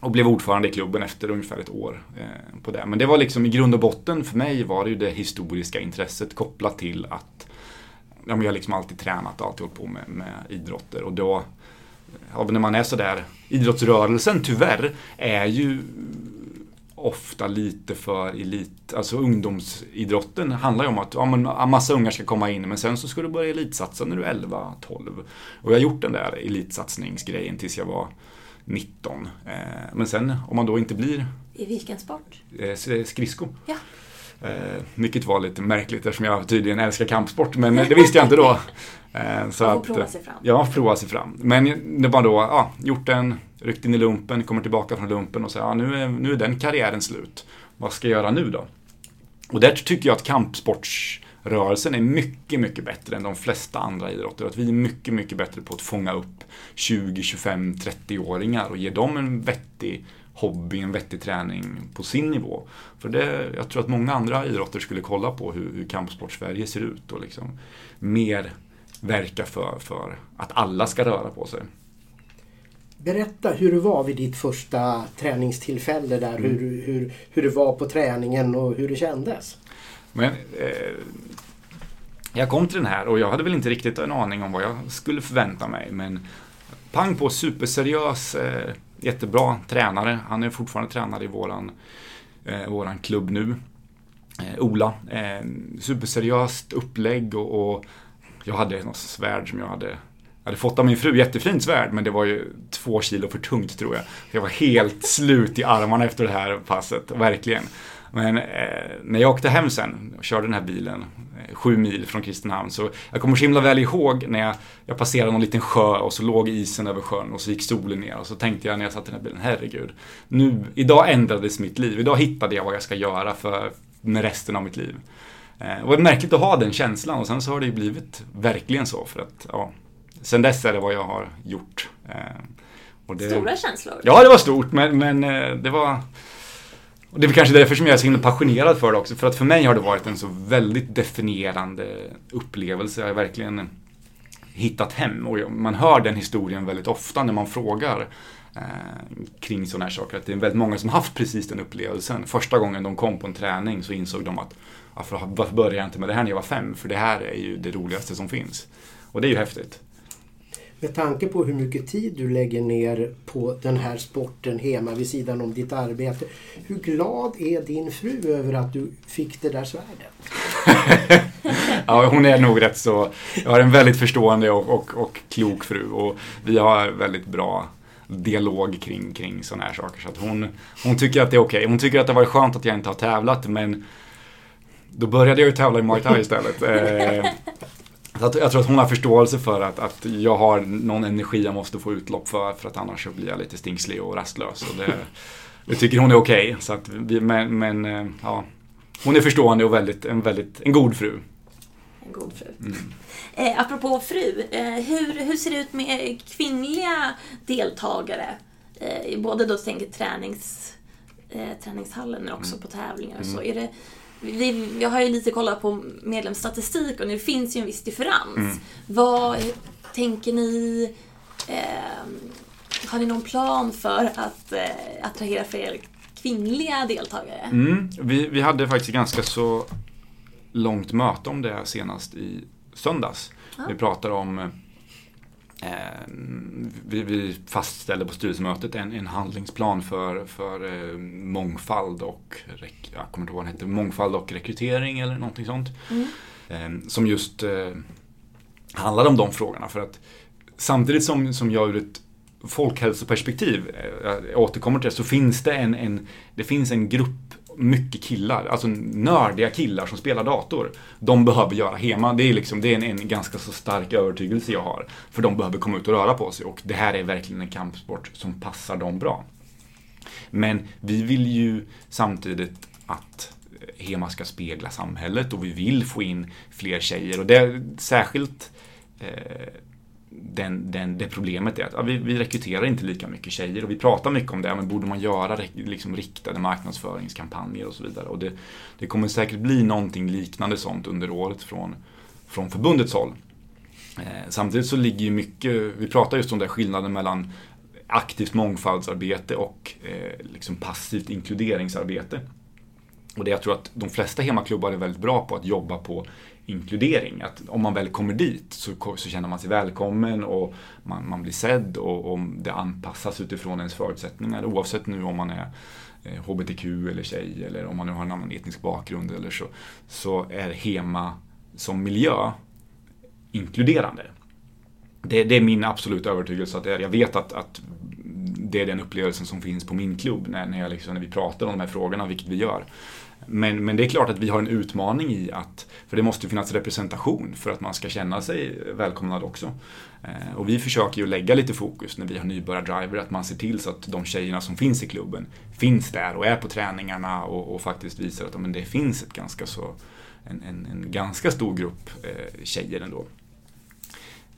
och blev ordförande i klubben efter ungefär ett år eh, på det. Men det var liksom i grund och botten för mig var det ju det historiska intresset kopplat till att ja, jag har liksom alltid tränat och alltid hållit på med, med idrotter. Och då, ja, när man är sådär, idrottsrörelsen tyvärr är ju ofta lite för elit, alltså ungdomsidrotten handlar ju om att ja, men, en massa ungar ska komma in men sen så ska du börja elitsatsa när du är 11, 12. Och jag har gjort den där elitsatsningsgrejen tills jag var 19. Eh, men sen om man då inte blir... I vilken sport? Eh, skridsko. Ja. Eh, vilket var lite märkligt eftersom jag tydligen älskar kampsport, men det visste jag inte då. Eh, så man får att, prova sig fram. Ja, prova sig fram. Men det var då, ja, gjort den, ryckt in i lumpen, kommer tillbaka från lumpen och säger ja, nu är, nu är den karriären slut. Vad ska jag göra nu då? Och där tycker jag att kampsportsrörelsen är mycket, mycket bättre än de flesta andra idrotter. Att vi är mycket, mycket bättre på att fånga upp 20, 25, 30-åringar och ge dem en vettig hobby, en vettig träning på sin nivå. För det, jag tror att många andra idrotter skulle kolla på hur, hur kampsport-Sverige ser ut och liksom mer verka för, för att alla ska röra på sig. Berätta hur det var vid ditt första träningstillfälle där, mm. hur, hur, hur det var på träningen och hur det kändes. Men, eh, jag kom till den här och jag hade väl inte riktigt en aning om vad jag skulle förvänta mig men pang på superseriös eh, jättebra tränare. Han är fortfarande tränare i våran, eh, våran klubb nu. Eh, Ola. Eh, superseriöst upplägg och, och, jag hade något svärd som jag hade jag hade fått av min fru, jättefint svärd, men det var ju två kilo för tungt tror jag. Jag var helt slut i armarna efter det här passet, verkligen. Men eh, när jag åkte hem sen och körde den här bilen eh, sju mil från Kristinehamn så jag kommer så himla väl ihåg när jag, jag passerade någon liten sjö och så låg isen över sjön och så gick solen ner och så tänkte jag när jag satt i den här bilen, herregud. Nu, idag ändrades mitt liv. Idag hittade jag vad jag ska göra för, med resten av mitt liv. Eh, det var märkligt att ha den känslan och sen så har det ju blivit verkligen så för att ja, sen dess är det vad jag har gjort. Eh, det, Stora känslor? Ja, det var stort men, men eh, det var och det är kanske därför som jag är så himla passionerad för det också. För att för mig har det varit en så väldigt definierande upplevelse. Jag har verkligen hittat hem. Och man hör den historien väldigt ofta när man frågar eh, kring sådana här saker. Att det är väldigt många som haft precis den upplevelsen. Första gången de kom på en träning så insåg de att varför började jag inte med det här när jag var fem? För det här är ju det roligaste som finns. Och det är ju häftigt. Med tanke på hur mycket tid du lägger ner på den här sporten hemma vid sidan om ditt arbete. Hur glad är din fru över att du fick det där svärdet? ja, hon är nog rätt så... Jag har en väldigt förstående och, och, och klok fru och vi har väldigt bra dialog kring, kring sådana här saker. Så att hon, hon tycker att det är okej. Okay. Hon tycker att det var skönt att jag inte har tävlat men då började jag ju tävla i Muay Thai istället. Eh, så jag tror att hon har förståelse för att, att jag har någon energi jag måste få utlopp för, för att annars så blir jag lite stingslig och rastlös. Och det, det tycker hon är okej. Okay, men, men eh, ja, hon är förstående och väldigt, en, väldigt, en god fru. En god fru. Mm. Eh, apropå fru, eh, hur, hur ser det ut med kvinnliga deltagare? Eh, både då tänker tränings, eh, träningshallen men också mm. på tävlingar och så. Mm. Är det, vi, vi har ju lite kollat på medlemsstatistik och det finns ju en viss differens. Mm. Vad tänker ni? Eh, har ni någon plan för att eh, attrahera fler kvinnliga deltagare? Mm. Vi, vi hade faktiskt ganska så långt möte om det senast i söndags. Ah. Vi pratade om Eh, vi, vi fastställde på styrelsemötet en, en handlingsplan för, för eh, mångfald och jag kommer inte ihåg vad den hette, mångfald och rekrytering eller någonting sånt. Mm. Eh, som just handlar om de frågorna. För att samtidigt som, som jag ur ett folkhälsoperspektiv, eh, jag återkommer till det, så finns det en, en, det finns en grupp mycket killar, alltså nördiga killar som spelar dator. De behöver göra hema. Det är, liksom, det är en, en ganska så stark övertygelse jag har. För de behöver komma ut och röra på sig och det här är verkligen en kampsport som passar dem bra. Men vi vill ju samtidigt att eh, Hema ska spegla samhället och vi vill få in fler tjejer. Och det är särskilt eh, den, den, det problemet är att ja, vi, vi rekryterar inte lika mycket tjejer och vi pratar mycket om det. Men borde man göra liksom, riktade marknadsföringskampanjer och så vidare. Och det, det kommer säkert bli någonting liknande sånt under året från, från förbundets håll. Eh, samtidigt så ligger ju mycket, vi pratar just om den skillnaden mellan aktivt mångfaldsarbete och eh, liksom passivt inkluderingsarbete. Och det jag tror att de flesta hemmaklubbar är väldigt bra på att jobba på inkludering. Att om man väl kommer dit så, så känner man sig välkommen och man, man blir sedd och, och, det anpassas utifrån ens förutsättningar oavsett nu om man är eh, HBTQ eller tjej eller om man nu har en annan etnisk bakgrund eller så, så är HEMA som miljö inkluderande. Det, det är min absoluta övertygelse att det är. Jag vet att, att det är den upplevelsen som finns på min klubb när, när, jag liksom, när vi pratar om de här frågorna, vilket vi gör. Men, men det är klart att vi har en utmaning i att, för det måste finnas representation för att man ska känna sig välkomnad också. Eh, och vi försöker ju lägga lite fokus när vi har nybörjardriver, att man ser till så att de tjejerna som finns i klubben finns där och är på träningarna och, och faktiskt visar att men det finns ett ganska så, en, en, en ganska stor grupp eh, tjejer ändå.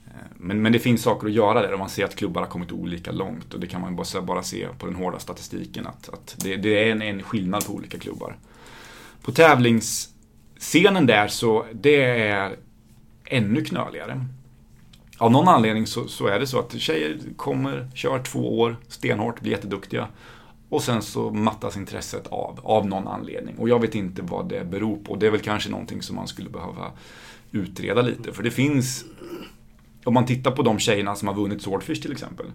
Eh, men, men det finns saker att göra där och man ser att klubbar har kommit olika långt och det kan man bara, bara se på den hårda statistiken att, att det, det är en, en skillnad på olika klubbar. På tävlingsscenen där så det är ännu knöligare. Av någon anledning så, så, är det så att tjejer kommer, kör två år stenhårt, blir jätteduktiga. Och sen så mattas intresset av, av någon anledning. Och jag vet inte vad det beror på. Det är väl kanske någonting som man skulle behöva utreda lite. För det finns, om man tittar på de tjejerna som har vunnit Swordfish till exempel,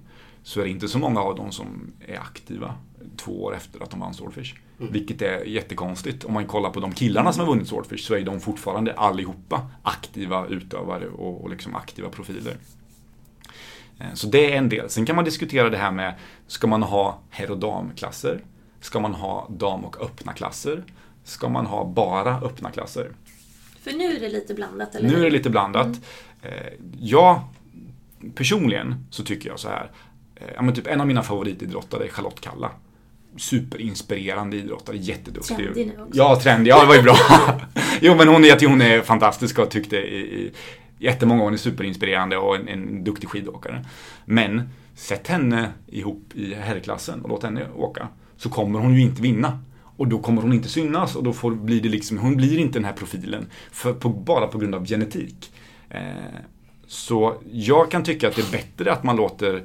så är det inte så många av dem som är aktiva två år efter att de vann Swordfish. Mm. Vilket är jättekonstigt. Om man kollar på de killarna som har vunnit Swordfish så är de fortfarande allihopa aktiva utövare och, och liksom aktiva profiler. Eh, så det är en del. Sen kan man diskutera det här med, ska man ha herr och damklasser? Ska man ha dam och öppna klasser? Ska man ha bara öppna klasser? För nu är det lite blandat, eller Nu är det lite blandat. Mm. Eh, jag, personligen, så tycker jag så här. Eh, ja, men typ en av mina favoritidrottare är Charlotte Kalla superinspirerande idrottare, jätteduktig. Trendig nu också. Ja, trendig. Ja, det var ju bra. jo, men hon, jag hon är fantastisk och tyckte i, i jättemånga år hon är superinspirerande och en, en duktig skidåkare. Men sätt henne ihop i herrklassen och låt henne åka. Så kommer hon ju inte vinna. Och då kommer hon inte synas och då får, blir det liksom, hon blir inte den här profilen. För, på, bara på grund av genetik. Eh, så jag kan tycka att det är bättre att man låter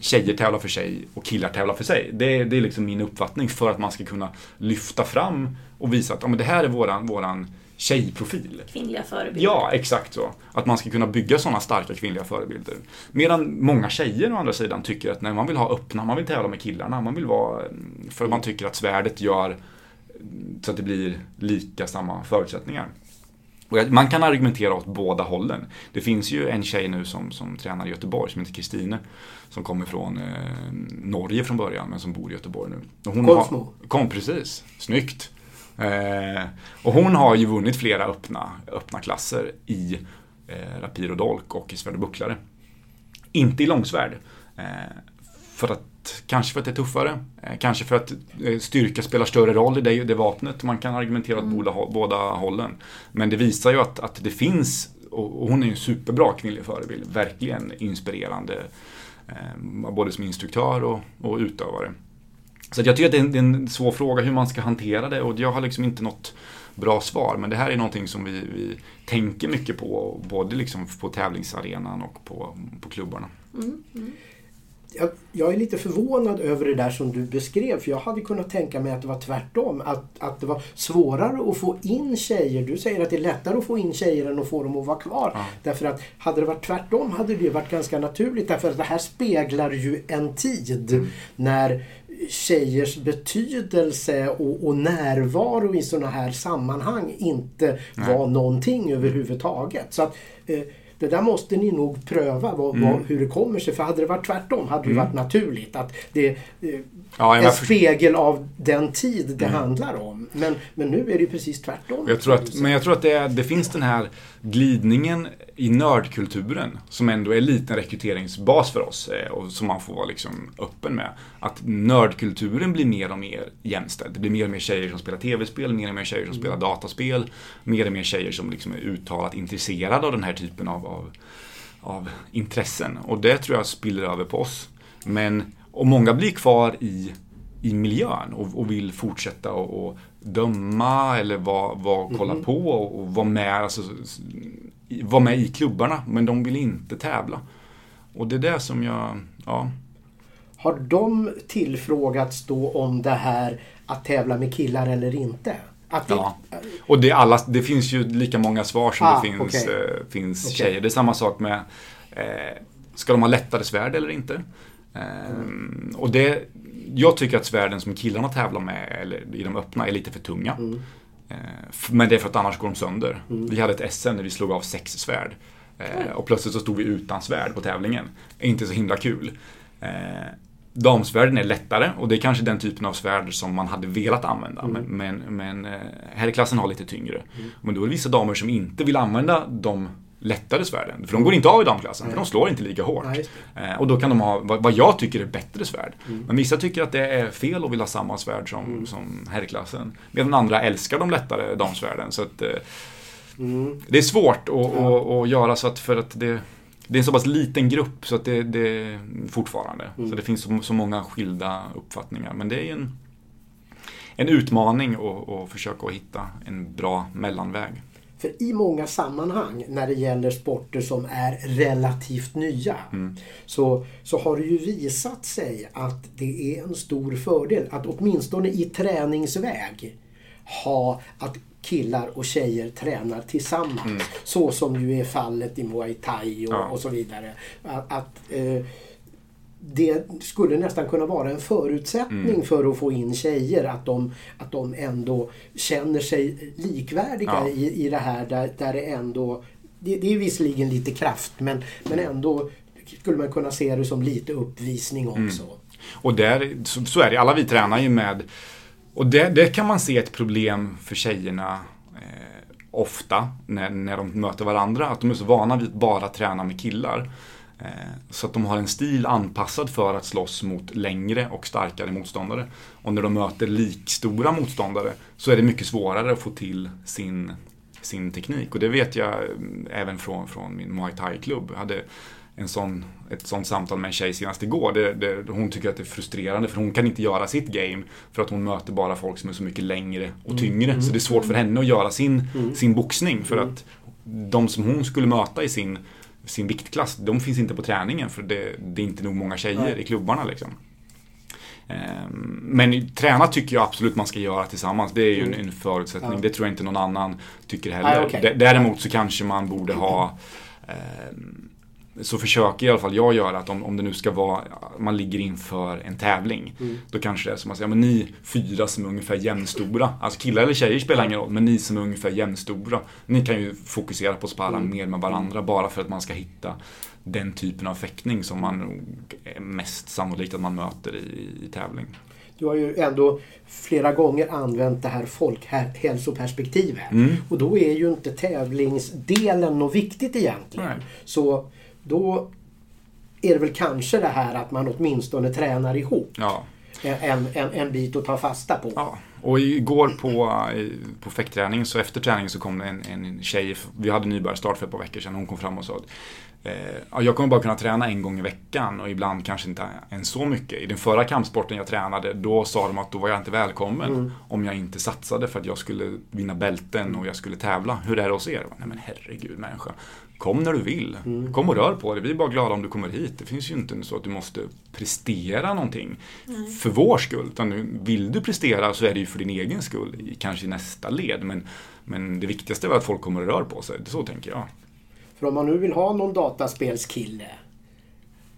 tjejer tävlar för sig och killar tävlar för sig. Det är, det är liksom min uppfattning för att man ska kunna lyfta fram och visa att ja, men det här är våran, våran tjejprofil. Kvinnliga förebilder. Ja, exakt så. Att man ska kunna bygga sådana starka kvinnliga förebilder. Medan många tjejer å andra sidan tycker att nej, man vill ha öppna, man vill tävla med killarna, man vill vara, för man tycker att svärdet gör så att det blir lika samma förutsättningar. Man kan argumentera åt båda hållen. Det finns ju en tjej nu som, som tränar i Göteborg som heter Kristine. Som kommer från eh, Norge från början men som bor i Göteborg nu. Och hon Kolsmo. har, kom precis, snyggt. Eh, och hon har ju vunnit flera öppna, öppna klasser i eh, rapir och dolk och i svärd och bucklare. Inte i långsvärd. Eh, för att kanske för att det är tuffare, eh, kanske för att eh, styrka spelar större roll i det, det vapnet. Man kan argumentera åt mm. båda, båda hållen. Men det visar ju att, att det finns, och hon är ju en superbra kvinnlig förebild, verkligen inspirerande. Eh, både som instruktör och, och utövare. Så jag tycker att det är, en, det är en svår fråga hur man ska hantera det och jag har liksom inte något bra svar. Men det här är någonting som vi, vi tänker mycket på, både liksom på tävlingsarenan och på, på klubbarna. Mm, mm jag, jag, är lite förvånad över det där som du beskrev för jag hade kunnat tänka mig att det var tvärtom. Att, att det var svårare att få in tjejer. Du säger att det är lättare att få in tjejer än att få dem att vara kvar. Ja. Därför att hade det varit tvärtom hade det varit ganska naturligt. Därför att det här speglar ju en tid mm. när tjejers betydelse och, och närvaro i sådana här sammanhang inte Nej. var någonting överhuvudtaget. Så att, eh, det där måste ni nog pröva vad, Mm. vad, hur det kommer sig. För hade det varit tvärtom hade det varit naturligt. Att det eh, Ja, en spegel av den tid det handlar om. Men, men nu är det ju precis tvärtom. Jag tror att, men jag tror att det, det finns den här glidningen i nördkulturen som ändå är en rekryteringsbas för oss eh, och som man får vara liksom öppen med. Att nördkulturen blir mer och mer jämställd. Det blir mer och mer tjejer som spelar tv-spel, mer och mer tjejer som spelar dataspel, mer och mer tjejer som liksom är uttalat intresserade av den här typen av, av, av intressen. Och det tror jag spiller över på oss. Men, och många blir kvar i, i miljön och, och vill fortsätta och, och döma eller vara, vara, kolla på och, och vara med, alltså, vara med i klubbarna. Men de vill inte tävla. Och det är det som jag, ja. Har de tillfrågats då om det här att tävla med killar eller inte? Att det, Ja. Och det, är alla, det finns ju lika många svar som Ah, det finns, okej. eh, finns Okej. tjejer. Det är samma sak med, eh, ska de ha lättare svärd eller inte? Eh, Och det, jag tycker att svärden som killarna tävlar med, eller i de öppna, är lite för tunga. Mm. Eh, f- Men det är för att annars går de sönder. Vi hade ett SM där vi slog av sex svärd. Eh, Och plötsligt så stod vi utan svärd på tävlingen. Inte så himla kul. Damsvärden är lättare och det är kanske den typen av svärd som man hade velat använda. Men, men, men eh, herrklassen har lite tyngre. Men då är det vissa damer som inte vill använda de lättare svärden. För de går inte av i damklassen, för de slår inte lika hårt. Nej, Eh, Och då kan de ha vad jag tycker är bättre svärd. Men vissa tycker att det är fel och vill ha samma svärd som, som herrklassen. Medan andra älskar de lättare damsvärden. Så att, eh, Mm. det är svårt att, att, att göra så att för att det, det är en så pass liten grupp så att det, det fortfarande. Så det finns så, så många skilda uppfattningar. Men det är en, en utmaning att, att försöka hitta en bra mellanväg. För i många sammanhang när det gäller sporter som är relativt nya så, så har det ju visat sig att det är en stor fördel att åtminstone i träningsväg ha att killar och tjejer tränar tillsammans. Så som ju är fallet i Muay Thai och, Ja. och så vidare. Att, att eh, det skulle nästan kunna vara en förutsättning Mm. för att få in tjejer. Att de, att de ändå känner sig likvärdiga Ja. i, i det här där, där det ändå... Det, det är visserligen lite kraft men, men ändå skulle man kunna se det som lite uppvisning också. Och där, så, så är det, alla vi tränar ju med och det, det kan man se ett problem för tjejerna eh, ofta när, när de möter varandra. Att de är så vana vid att bara träna med killar. Eh, så att de har en stil anpassad för att slåss mot längre och starkare motståndare. Och när de möter likstora motståndare så är det mycket svårare att få till sin, sin teknik. Och det vet jag eh, även från, från min Muay Thai-klubb. Jag hade en sån, ett sånt samtal med en tjej senast igår. Det, det, hon tycker att det är frustrerande för hon kan inte göra sitt game för att hon möter bara folk som är så mycket längre och tyngre. Så det är svårt för henne att göra sin, sin boxning för att de som hon skulle möta i sin, sin viktklass, de finns inte på träningen för det, det är inte nog många tjejer Nej. i klubbarna. Liksom. Ehm, Men träna tycker jag absolut man ska göra tillsammans. Det är ju en, en förutsättning. Ja. Det tror jag inte någon annan tycker heller. Okej. D- Däremot så kanske man borde ha ehm, så försöker i alla fall jag göra att om, om det nu ska vara, man ligger inför en tävling. Då kanske det är som att säga, men ni fyra som är ungefär jämnstora, alltså killar eller tjejer spelar ingen roll, men ni som är ungefär jämnstora, ni kan ju fokusera på att spara mer med varandra bara för att man ska hitta den typen av fäktning som man är mest sannolikt att man möter i, i tävling. Du har ju ändå flera gånger använt det här folkhälsoperspektivet. Mm. Och då är ju inte tävlingsdelen något viktigt egentligen. Nej. Så då är det väl kanske det här att man åtminstone tränar ihop. Ja. En, en, en bit att ta fasta på. Ja, och igår på, på fäktträning, så efter träningen så kom det en, en tjej, vi hade nybörjarstart för ett par veckor sedan, hon kom fram och sa att eh, ja, jag kommer bara kunna träna en gång i veckan och ibland kanske inte ens så mycket. I den förra kampsporten jag tränade, då sa de att då var jag inte välkommen om jag inte satsade för att jag skulle vinna bälten och jag skulle tävla. Hur är det hos er? Nej men herregud människa. Kom när du vill. Kom och rör på dig. Vi är bara glada om du kommer hit. Det finns ju inte så att du måste prestera någonting för vår skull. Utan vill du prestera så är det ju för din egen skull, kanske i nästa led. Men, men det viktigaste är att folk kommer och rör på sig. Så tänker jag. För om man nu vill ha någon dataspelskille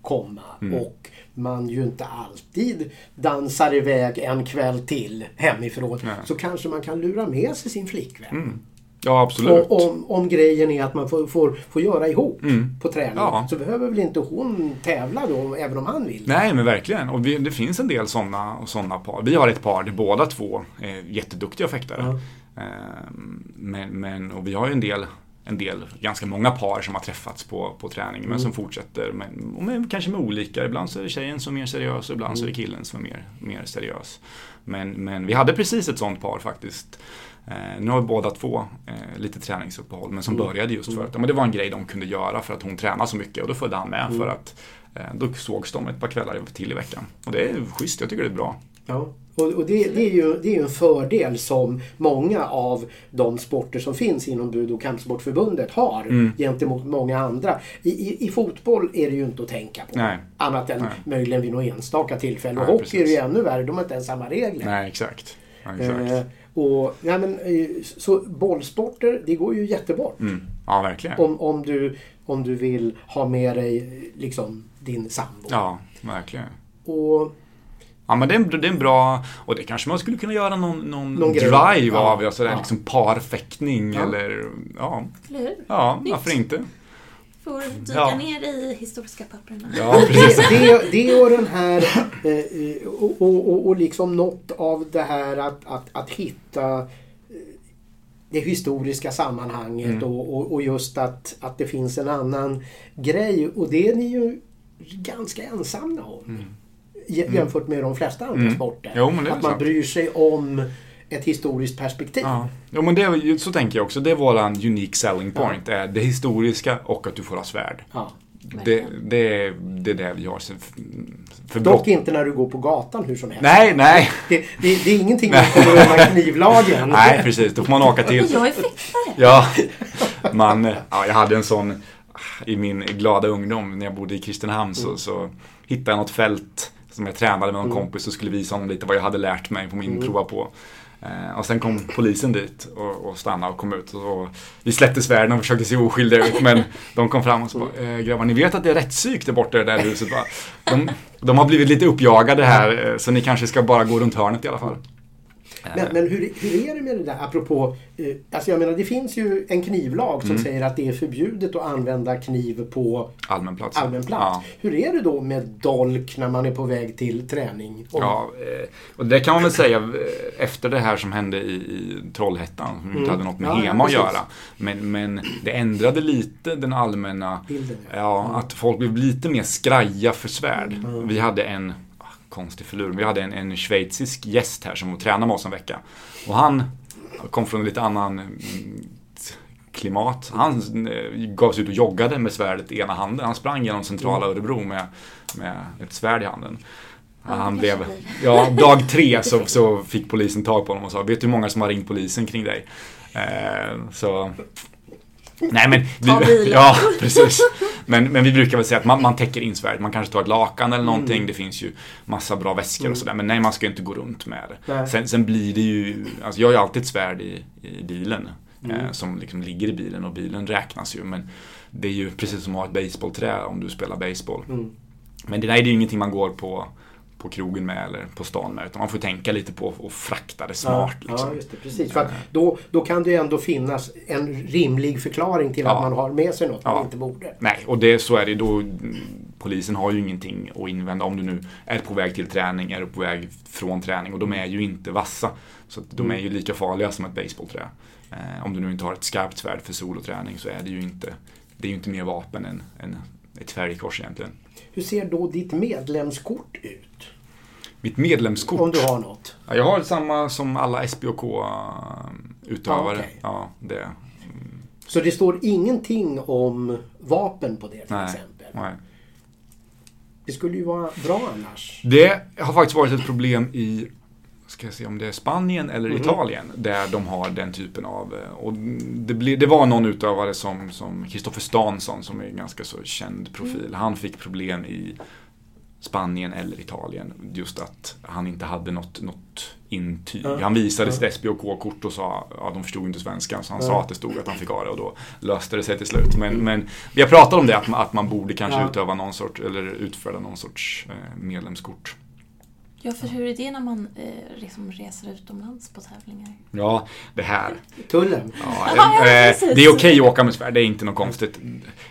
komma Mm. och man ju inte alltid dansar iväg en kväll till hemifrån Nej. så kanske man kan lura med sig sin flickvän. Mm. Ja, absolut. Och, om, om grejen är att man får, får, får göra ihop Mm. på träning Ja. så behöver väl inte hon tävla då, även om han vill? Nej, men verkligen. Och vi, det finns en del sådana såna par. Vi har ett par där båda två är jätteduktiga fäktare. Ehm, Men, men, och vi har ju en del, en del, ganska många par som har träffats på, på träning men som fortsätter. Men, och med, kanske med olika. Ibland så är det tjejen som är mer seriös och ibland så är det killen som är mer, mer seriös. Men, men vi hade precis ett sånt par faktiskt. Eh, nu har båda två eh, lite träningsuppehåll men som började just för att ja, men det var en grej de kunde göra för att hon tränar så mycket och då följde han med för att eh, då sågs de ett par kvällar till i veckan. Och det är schysst, jag tycker det är bra. Ja. Och, det, det, är ju, det är ju en fördel som många av de sporter som finns inom Bud och kampsportförbundet har Mm. gentemot många andra. I, i, I fotboll är det ju inte att tänka på. Nej. Annat än Nej. möjligen vid något enstaka tillfälle. Och hockey precis. är det ju ännu värre. De har inte ens samma regler. Nej, exakt. Ja, exakt. Eh, och, ja, men, eh, så bollsporter, det går ju jättebra. Mm. Ja, verkligen. Om, om, du, om du vill ha med dig liksom, din sambo. Ja, verkligen. Och, Ja men det är, en, det är en bra, och det kanske man skulle kunna göra någon, någon, Någon drive Ja, av, alltså ja. liksom parfäktning Ja. eller ja, Eller hur? ja Nytt. varför inte? Får dyka Ja. ner i historiska papperna. Ja, precis. det, det, och den här eh, och, och, och, och liksom något av det här att, att, att hitta eh, det historiska sammanhanget Mm. och, och, och just att, att det finns en annan grej och det är ni ju ganska ensamma om. jä- Jämfört med de flesta andra Mm. sporter. Jo, att man sant. bryr sig om ett historiskt perspektiv. Ja. Jo men det, så tänker jag också, det är våran unique selling point, är det historiska och att du får ha svärd. Ja. Det, det, är, det är det vi har för, för brott. Dock inte när du går på gatan hur som helst. Nej, nej. Det, det, det är ingenting man kommer över knivlagen. Nej, precis. Då får man åka till... Jag är fäktare. Ja, man, ja, jag hade en sån i min glada ungdom när jag bodde i Kristinehamn så, så hittade jag något fält som jag tränade med någon kompis och skulle visa honom lite vad jag hade lärt mig på min prova på. Eh, och sen kom polisen dit och, och stannade och kom ut. Och, och vi släppte svärden och försökte se oskyldiga ut men de kom fram och så bara, eh, grabbar ni vet att det är rättspsyk där borta i det där huset va? De, de har blivit lite uppjagade här eh, så ni kanske ska bara gå runt hörnet i alla fall. Men, men hur, hur är det med det där apropå... Eh, alltså jag menar det finns ju en knivlag Mm. som säger att det är förbjudet att använda kniv på Allmän plats. allmän plats. Ja. Hur är det då med dolk när man är på väg till träning? Om- Ja, eh, och det kan man väl säga eh, efter det här som hände i, i Trollhättan, som inte Mm. hade något med Ja, HEMA att göra. Men, men det ändrade lite den allmänna, Bilden, ja. ja, att folk blev lite mer skraja för svärd. Mm. Vi hade en, konstig förlur, vi hade en, en schweizisk gäst här som tränade med oss en vecka. Och han kom från en lite annan mm, klimat. Han eh, gav sig ut och joggade med svärdet i ena handen. Han sprang genom centrala Mm. Örebro med, med ett svärd i handen. Han blev, ja, dag tre så, så fick polisen tag på honom och sa Vet du hur många som har ringt polisen kring dig? Eh, så Nej men bilen. Ja, precis. Men, men vi brukar väl säga att man, man täcker in svärdet. Man kanske tar ett lakan eller någonting. Det finns ju massa bra väskor och sådär. Men nej, man ska ju inte gå runt med det. Sen, sen blir det ju, alltså jag har ju alltid ett svärd i, i bilen. Mm. Eh, som liksom ligger i bilen och bilen räknas ju. Men det är ju precis som att ha ett baseballträ om du spelar baseball. Mm. Men det, det är ju ingenting man går på, på krogen med eller på stan med. Utan man får tänka lite på att frakta det smart. Ja, liksom. ja, just det. Precis. För att då, då kan det ju ändå finnas en rimlig förklaring till att Ja. man har med sig något Ja. man inte borde. Nej, och det, så är det då. mm, Polisen har ju ingenting att invända om du nu är på väg till träning, är på väg från träning och de är ju inte vassa. Så att de är ju lika farliga som ett baseballträ. Eh, om du nu inte har ett skarpt svärd för soloträning så är det ju inte, det är ju inte mer vapen än, än ett färgkors egentligen. Hur ser då ditt medlemskort ut? Mitt medlemskort. Om du har något. Ja, jag har samma som alla SBOK-utövare. Ja, okej. Ja, det. Så det står ingenting om vapen på det till Nej, exempel? nej. Det skulle ju vara bra annars. Det har faktiskt varit ett problem i ska jag se om det är Spanien eller Mhm. Italien där de har den typen av eh, och det, blir, det var någon utövare som som Kristoffer Stansson som är en ganska så känd profil. Han fick problem i Spanien eller Italien. Just att han inte hade något, något intyg. Ja. Han visade Ja. sitt SBOK-kort och sa, ja de förstod inte svenska, så han Ja. sa att det stod att han fick ha det och då löste det sig till slut. Men, men vi har pratat om det, att man, att man borde kanske Ja. utöva någon sorts, eller utfärda någon sorts eh, medlemskort. Ja, för hur är det när man eh, liksom reser utomlands på tävlingar? Ja, det här. Tullen. Ja, Ja, eh, precis. det är okej att åka med svärd, det är inte något konstigt.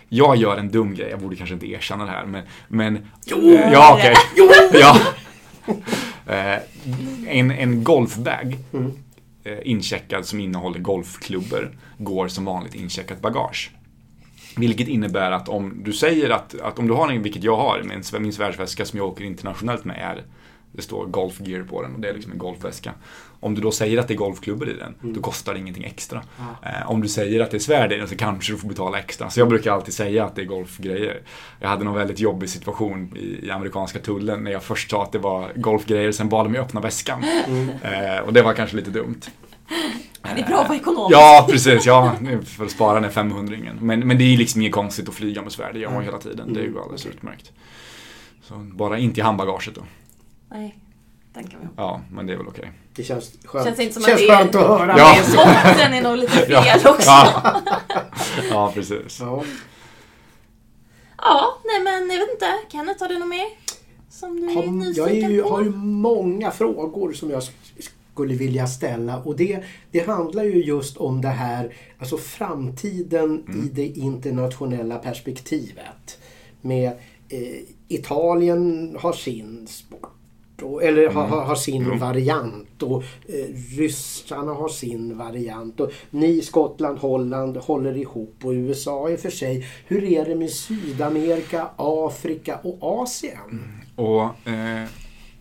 Jag gör en dum grej, jag borde kanske inte erkänna det här, men... men Jo, eh, ja, okej. Jo! Ja. Eh, en, en golfbag Mm. eh, incheckad som innehåller golfklubbor går som vanligt incheckat bagage. Vilket innebär att om du säger att, att om du har en, vilket jag har, min, min svärdsväska som jag åker internationellt med är det står golf gear på den och det är liksom en golfväska. Om du då säger att det är golfklubbor i den, då kostar det ingenting extra. Eh, om du säger att det är svärd i den så kanske du får betala extra. Så jag brukar alltid säga att det är golfgrejer. Jag hade någon väldigt jobbig situation i, i amerikanska tullen när jag först sa att det var golfgrejer, sen bad de mig öppna väskan. Eh, och det var kanske lite dumt. Det är bra att vara ekonomisk. Ja, precis. Ja, för att spara den 500 men, men det är liksom inget konstigt att flyga med svärd. Det gör man ju hela tiden. Det är ju alldeles utmärkt. Så bara inte i handbagaget då. Nej, den kan vi ha. Ja, men det är väl okej. Det känns skönt, Känns inte som känns att det är- skönt att höra. Ja. Botten är nog lite fel Ja. också. Ja. ja, precis. Ja. Ja, nej men jag vet inte. Kenneth, har du något mer? Som du är Har, jag nyfiken är ju, på? har ju många frågor som jag skulle vilja ställa och det, det handlar ju just om det här, alltså framtiden Mm. i det internationella perspektivet. Med eh, Italien har sin sport. Och, eller har, har, har sin Mm. variant och eh, ryssarna har sin variant. Och ni, Skottland, Holland håller ihop och USA är för sig. Hur är det med Sydamerika, Afrika och Asien? Och eh,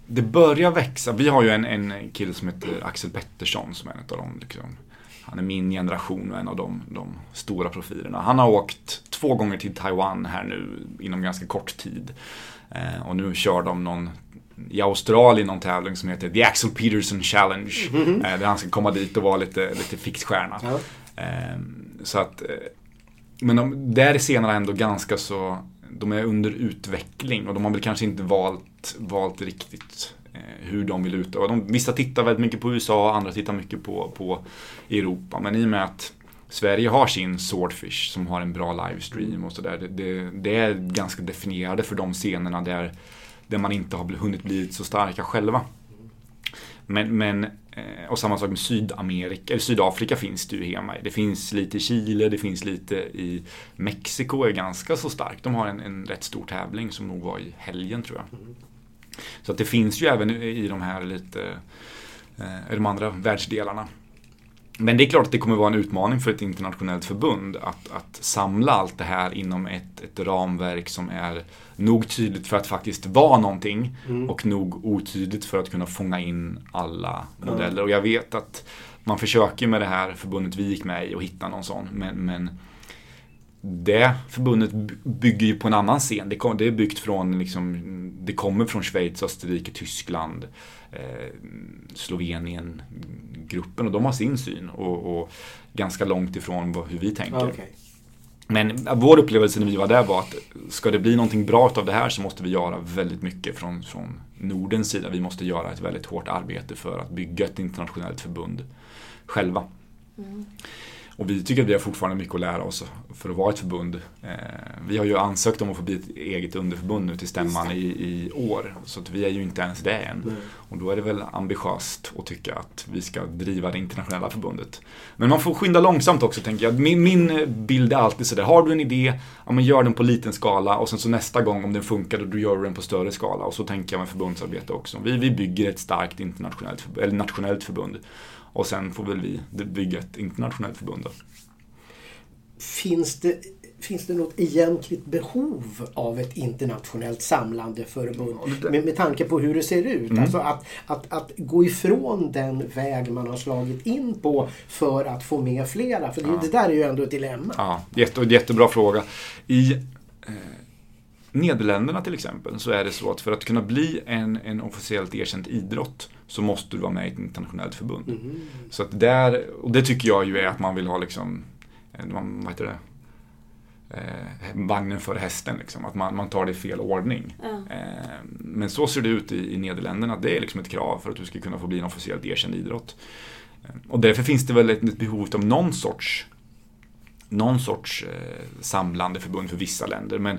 det börjar växa. Vi har ju en, en kille som heter Axel Pettersson som är en av dem. Liksom. Han är min generation och en av de, de stora profilerna. Han har åkt två gånger till Taiwan här nu inom ganska kort tid. Eh, och nu kör de någon i Australien någon tävling som heter The Axel Peterson Challenge. Eh, där han ska komma dit och vara lite, lite fixstjärna. Ja. Eh, så att, eh, men de, där är scenerna ändå ganska så, de är under utveckling och de har väl kanske inte valt, valt riktigt eh, hur de vill utöva. De, vissa tittar väldigt mycket på USA, andra tittar mycket på, på Europa. Men i och med att Sverige har sin Swordfish som har en bra livestream och sådär. Det, det, det är ganska definierade för de scenerna där, där man inte har hunnit bli så starka själva. Men, men eh, och samma sak med Sydamerika, eller Sydafrika finns det ju hemma i. Det finns lite i Chile, det finns lite i Mexiko är ganska så starkt. De har en, en rätt stor tävling som nog var i helgen tror jag. Så att det finns ju även i de här lite, i de andra världsdelarna. Men det är klart att det kommer vara en utmaning för ett internationellt förbund att, att samla allt det här inom ett, ett ramverk som är nog tydligt för att faktiskt vara någonting och nog otydligt för att kunna fånga in alla modeller. Och jag vet att man försöker med det här förbundet vi gick med i och hitta någon sån. Men, men det förbundet by- bygger ju på en annan scen. Det, kom, det är byggt från, liksom, det kommer från Schweiz, Österrike, Tyskland, eh, Slovenien, gruppen och de har sin syn och, och ganska långt ifrån vad, hur vi tänker. Okej. Men vår upplevelse när vi var där var att ska det bli någonting bra av det här så måste vi göra väldigt mycket från, från Nordens sida. Vi måste göra ett väldigt hårt arbete för att bygga ett internationellt förbund själva. Och vi tycker att vi har fortfarande mycket att lära oss för att vara ett förbund. Eh, vi har ju ansökt om att få bli ett eget underförbund nu till stämman i, i år. Så att vi är ju inte ens det än. Och då är det väl ambitiöst att tycka att vi ska driva det internationella förbundet. Men man får skynda långsamt också tänker jag. Min, min bild är alltid sådär, har du en idé, ja men gör den på liten skala och sen så nästa gång om den funkar då gör du den på större skala. Och så tänker jag med förbundsarbete också. Vi, vi bygger ett starkt internationellt, eller nationellt förbund. Och sen får väl vi bygga ett internationellt förbund då. Finns det, finns det något egentligt behov av ett internationellt samlande förbund? Med, med tanke på hur det ser ut. Mm. Alltså att, att, att gå ifrån den väg man har slagit in på för att få med flera. För det, det där är ju ändå ett dilemma. Ja, jätte, jättebra fråga. I eh, Nederländerna till exempel så är det så att för att kunna bli en, en officiellt erkänd idrott så måste du vara med i ett internationellt förbund. Mhm. Så att där, och det tycker jag ju är att man vill ha liksom, eh, man, vad heter det? Eh, vagnen före hästen, liksom. att man, man tar det i fel ordning. Ja. Eh, men så ser det ut i, i Nederländerna, det är liksom ett krav för att du ska kunna få bli en officiellt erkänd idrott. Eh, och därför finns det väl ett, ett behov av någon sorts någon sorts eh, samlande förbund för vissa länder. Men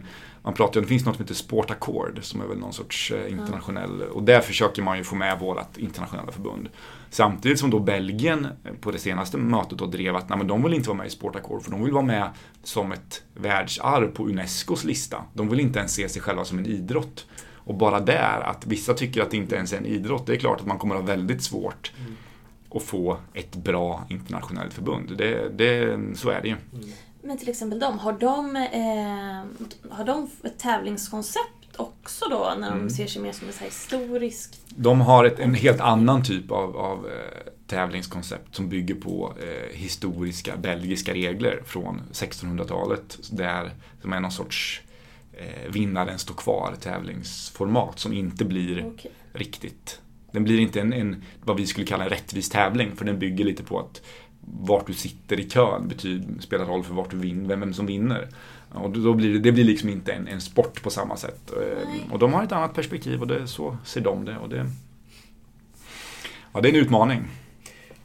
man pratar ju, det finns något som heter Sport Accord som är väl någon sorts eh, internationell, och där försöker man ju få med vårt internationella förbund. Samtidigt som då Belgien eh, på det senaste mötet då drev att nej, men de vill inte vara med i Sport Accord för de vill vara med som ett världsarv på Unescos lista. De vill inte ens se sig själva som en idrott. Och bara där, att vissa tycker att det inte ens är en idrott, det är klart att man kommer att ha väldigt svårt mm. att få ett bra internationellt förbund. Det, det, så är det ju. Mm. Men till exempel de, har de, eh, har de ett tävlingskoncept också då när de mm. ser sig mer som ett historiskt? De har ett, en helt annan typ av, av eh, tävlingskoncept som bygger på eh, historiska belgiska regler från 1600-talet. Där, som är någon sorts eh, vinnaren står kvar tävlingsformat som inte blir okay. riktigt den blir inte en, en, vad vi skulle kalla en rättvis tävling för den bygger lite på att vart du sitter i kön betyder, spelar roll för vart du vinner, vem, som vinner. Och då blir det, det blir liksom inte en, en sport på samma sätt. Eh, Nej. Och de har ett annat perspektiv och det, så ser de det. Och det, ja, det är en utmaning.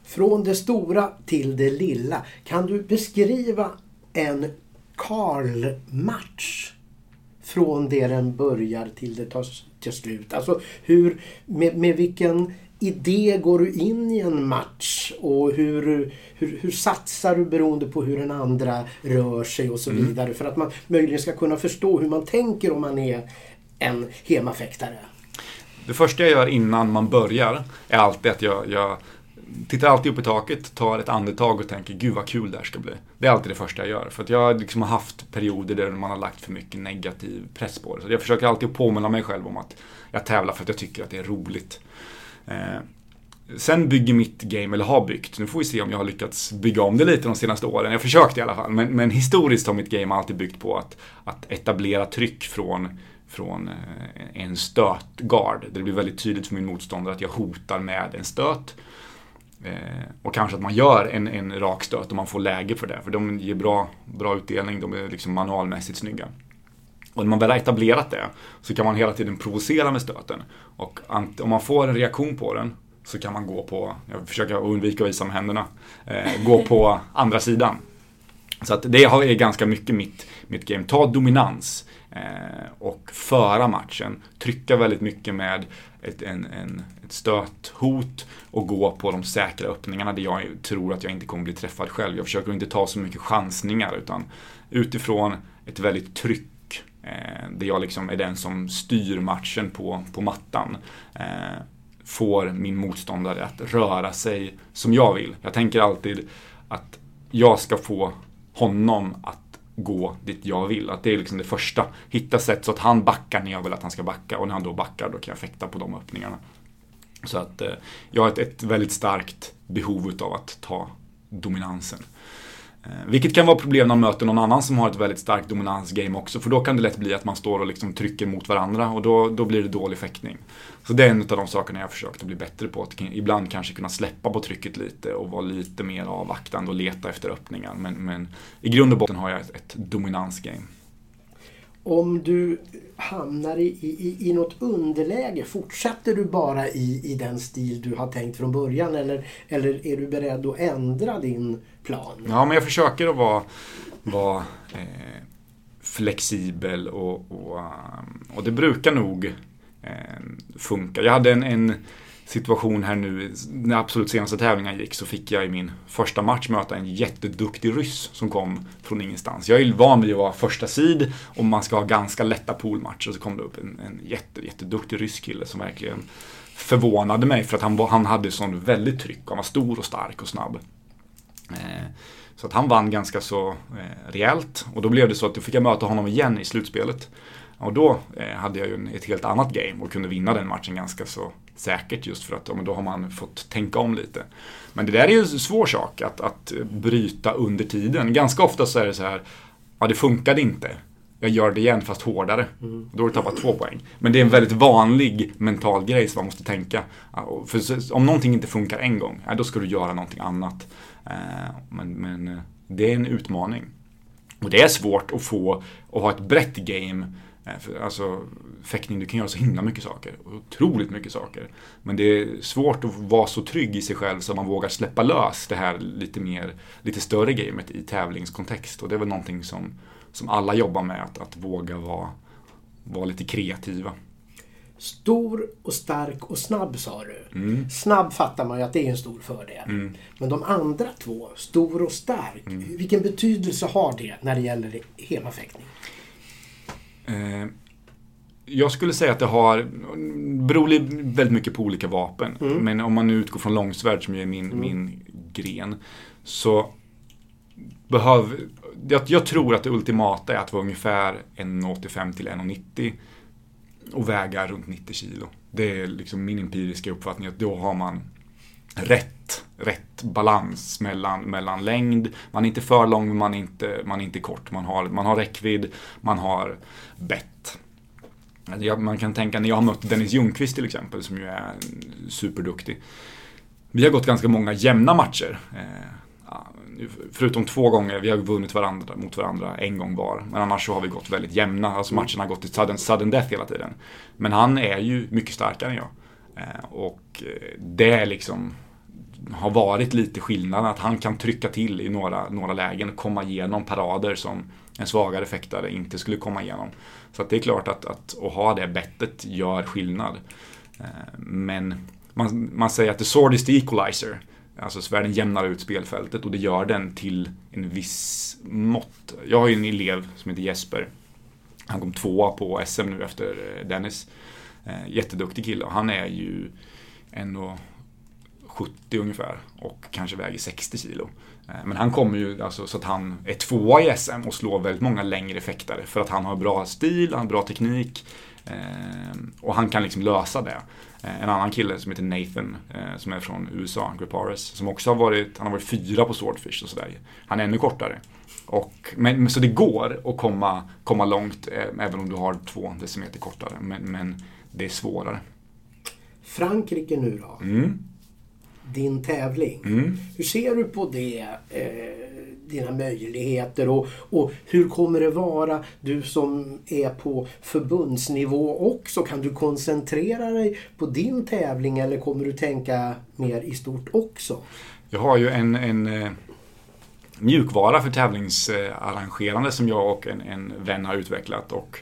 Från det stora till det lilla. Kan du beskriva en Karl-match? Från det den börjar till det tar till slut. Alltså hur, med, med vilken idé går du in i en match och hur, hur, hur satsar du beroende på hur den andra rör sig och så mm. vidare. För att man möjligen ska kunna förstå hur man tänker om man är en hemafäktare. Det första jag gör innan man börjar är alltid att jag, jag tittar alltid upp i taket, tar ett andetag och tänker gud vad kul det här ska bli. Det är alltid det första jag gör. För att jag liksom har haft perioder där man har lagt för mycket negativ press på det. Så jag försöker alltid påminna mig själv om att jag tävlar för att jag tycker att det är roligt. Eh, sen bygger mitt game, eller har byggt, nu får vi se om jag har lyckats bygga om det lite de senaste åren. Jag försökte i alla fall. Men, men historiskt har mitt game alltid byggt på att, att etablera tryck från från eh, en stötgard. Det blir väldigt tydligt för min motståndare att jag hotar med en stöt. Eh, och kanske att man gör en, en rak stöt och man får läge för det. För de ger bra, bra utdelning, de är liksom manualmässigt snygga. Och när man väl har etablerat det så kan man hela tiden provocera med stöten. Och om man får en reaktion på den så kan man gå på, jag försöker undvika att visa med händerna, eh, gå på andra sidan. Så att det är ganska mycket mitt, mitt game. Ta dominans eh, och föra matchen. Trycka väldigt mycket med ett, en, en, ett stöthot och gå på de säkra öppningarna där jag tror att jag inte kommer bli träffad själv. Jag försöker inte ta så mycket chansningar utan utifrån ett väldigt tryck Eh, där jag liksom är den som styr matchen på, på mattan. Eh, får min motståndare att röra sig som jag vill. Jag tänker alltid att jag ska få honom att gå dit jag vill. Att det är liksom det första. Hitta sätt så att han backar när jag vill att han ska backa och när han då backar då kan jag fäkta på de öppningarna. Så att eh, jag har ett, ett väldigt starkt behov av att ta dominansen. Eh, vilket kan vara problem när man möter någon annan som har ett väldigt starkt dominansgame också. För då kan det lätt bli att man står och liksom trycker mot varandra och då, då blir det dålig fäktning. Så det är en av de sakerna jag har försökt att bli bättre på. Att ibland kanske kunna släppa på trycket lite och vara lite mer avvaktande och leta efter öppningar. Men, men i grund och botten har jag ett, ett dominansgame. Om du hamnar i, i, i något underläge, fortsätter du bara i, i den stil du har tänkt från början eller, eller är du beredd att ändra din plan? Ja, men jag försöker att vara, vara eh, flexibel och, och, um, och, det brukar nog eh, funka. Jag hade en, en situation här nu, när absolut senaste tävlingen gick så fick jag i min första match möta en jätteduktig ryss som kom från ingenstans. Jag är van vid att vara första sid och man ska ha ganska lätta poolmatcher och så kom det upp en, en jätte, jätteduktig rysk kille som verkligen förvånade mig för att han, han hade sån väldigt tryck. Han var stor och stark och snabb. Eh, så att han vann ganska så eh, rejält och då blev det så att då fick jag möta honom igen i slutspelet. Och då eh, hade jag ju ett helt annat game och kunde vinna den matchen ganska så säkert just för att ja, då har man fått tänka om lite. Men det där är ju en svår sak att, att bryta under tiden. Ganska ofta så är det så här, ja det funkade inte. Jag gör det igen fast hårdare. Mm. Då har du tappat två poäng. Men det är en väldigt vanlig mental grej som man måste tänka. För om någonting inte funkar en gång, ja, då ska du göra någonting annat. Eh, men, men eh, det är en utmaning. Och det är svårt att få, att ha ett brett game alltså fäktning, du kan göra så himla mycket saker. Otroligt mycket saker. Men det är svårt att vara så trygg i sig själv så man vågar släppa lös det här lite mer, lite större gamet i tävlingskontext. Och det är väl någonting som, som alla jobbar med, att, att våga vara, vara lite kreativa. Stor och stark och snabb sa du. Mm. Snabb fattar man ju att det är en stor fördel. Men de andra två, stor och stark, Mm. vilken betydelse har det när det gäller hemafäktning? Eh, jag skulle säga att det har, beror väldigt mycket på olika vapen. Men om man nu utgår från långsvärd som är min, min gren. Så behöver, jag, jag tror att det ultimata är att vara ungefär 1,85 till 1,90 och väga runt 90 kilo. Det är liksom min empiriska uppfattning att då har man rätt, rätt balans mellan, mellan längd. Man är inte för lång men man är inte, man är inte kort. Man har, man har räckvidd, man har bett. Alltså, man kan tänka när jag har mött Dennis Ljungqvist till exempel som ju är superduktig. Vi har gått ganska många jämna matcher. Eh, förutom två gånger, vi har vunnit varandra, mot varandra en gång var. Men annars så har vi gått väldigt jämna. Alltså matcherna har gått till sudden, sudden death hela tiden. Men han är ju mycket starkare än jag. Eh, och eh, det är liksom har varit lite skillnad att han kan trycka till i några, några lägen och komma igenom parader som en svagare fäktare inte skulle komma igenom. Så att det är klart att, att, att ha det bettet gör skillnad. Eh, Men man, man säger att the sword is the equalizer. Alltså svärden jämnar ut spelfältet och det gör den till en viss mått. Jag har ju en elev som heter Jesper. Han kom tvåa på SM nu efter eh, Dennis. Eh, Jätteduktig kille och han är ju ändå 70 ungefär och kanske väger 60 kilo. Eh, Men han kommer ju alltså så att han är tvåa i SM och slår väldigt många längre fäktare för att han har bra stil, han har bra teknik eh, och han kan liksom lösa det. Eh, En annan kille som heter Nathan eh, som är från USA, Griparis, som också har varit, han har varit fyra på Swordfish och sådär. Han är ännu kortare. Och, men, så det går att komma, komma långt eh, även om du har två decimeter kortare. Men, men det är svårare. Frankrike nu då? Mm. Din tävling. Mm. Hur ser du på det? Eh, dina möjligheter och, och hur kommer det vara? Du som är på förbundsnivå också. Kan du koncentrera dig på din tävling eller kommer du tänka mer i stort också? Jag har ju en, en eh, mjukvara för tävlingsarrangerande som jag och en, en vän har utvecklat. Och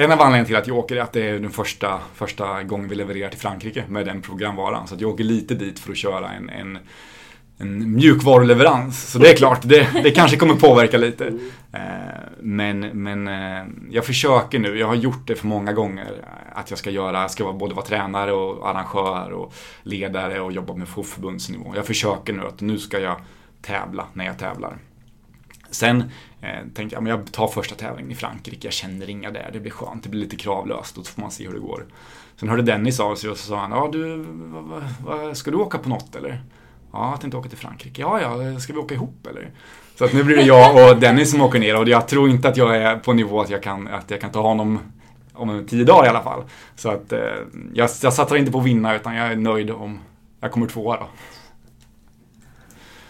en av anledningarna till att jag åker är att det är den första, första gången vi levererar till Frankrike med den programvaran. Så att jag åker lite dit för att köra en, en, en mjukvaruleverans. Så det är klart, det, det kanske kommer påverka lite. Eh, men, men eh, jag försöker nu, jag har gjort det för många gånger, att jag ska göra, jag ska både vara tränare och arrangör och ledare och jobba med på förbundsnivå. Jag försöker nu att nu ska jag tävla när jag tävlar. Sen eh, tänkte jag, men jag tar första tävlingen i Frankrike, jag känner inga där, det blir skönt, det blir lite kravlöst och så får man se hur det går. Sen hörde Dennis av sig och så sa han, ja du, va, va, ska du åka på något eller? Ja, jag tänkte åka till Frankrike. Ja, ja, ska vi åka ihop eller? Så att nu blir det jag och Dennis som åker ner och jag tror inte att jag är på nivå att jag kan, att jag kan ta honom om tio dagar i alla fall. Så att eh, jag, jag satsar inte på att vinna utan jag är nöjd om jag kommer tvåa då.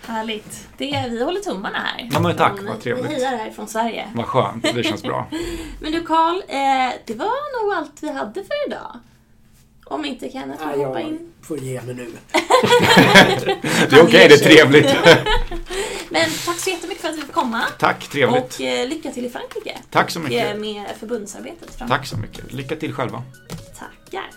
Härligt. Det, vi håller tummarna här. Ja, men tack, vad trevligt. Vi hejar här från Sverige. Vad skönt, det känns bra. Men du Karl, eh, det var nog allt vi hade för idag. Om inte Kenneth Ja, vill hoppa jag in. får ge mig nu. Det är okej, det är trevligt. Men tack så jättemycket för att du fick komma. Tack, trevligt. Och eh, lycka till i Frankrike. Tack så Och, eh, mycket. med förbundsarbetet fram. Tack så mycket. Lycka till själva. Tackar.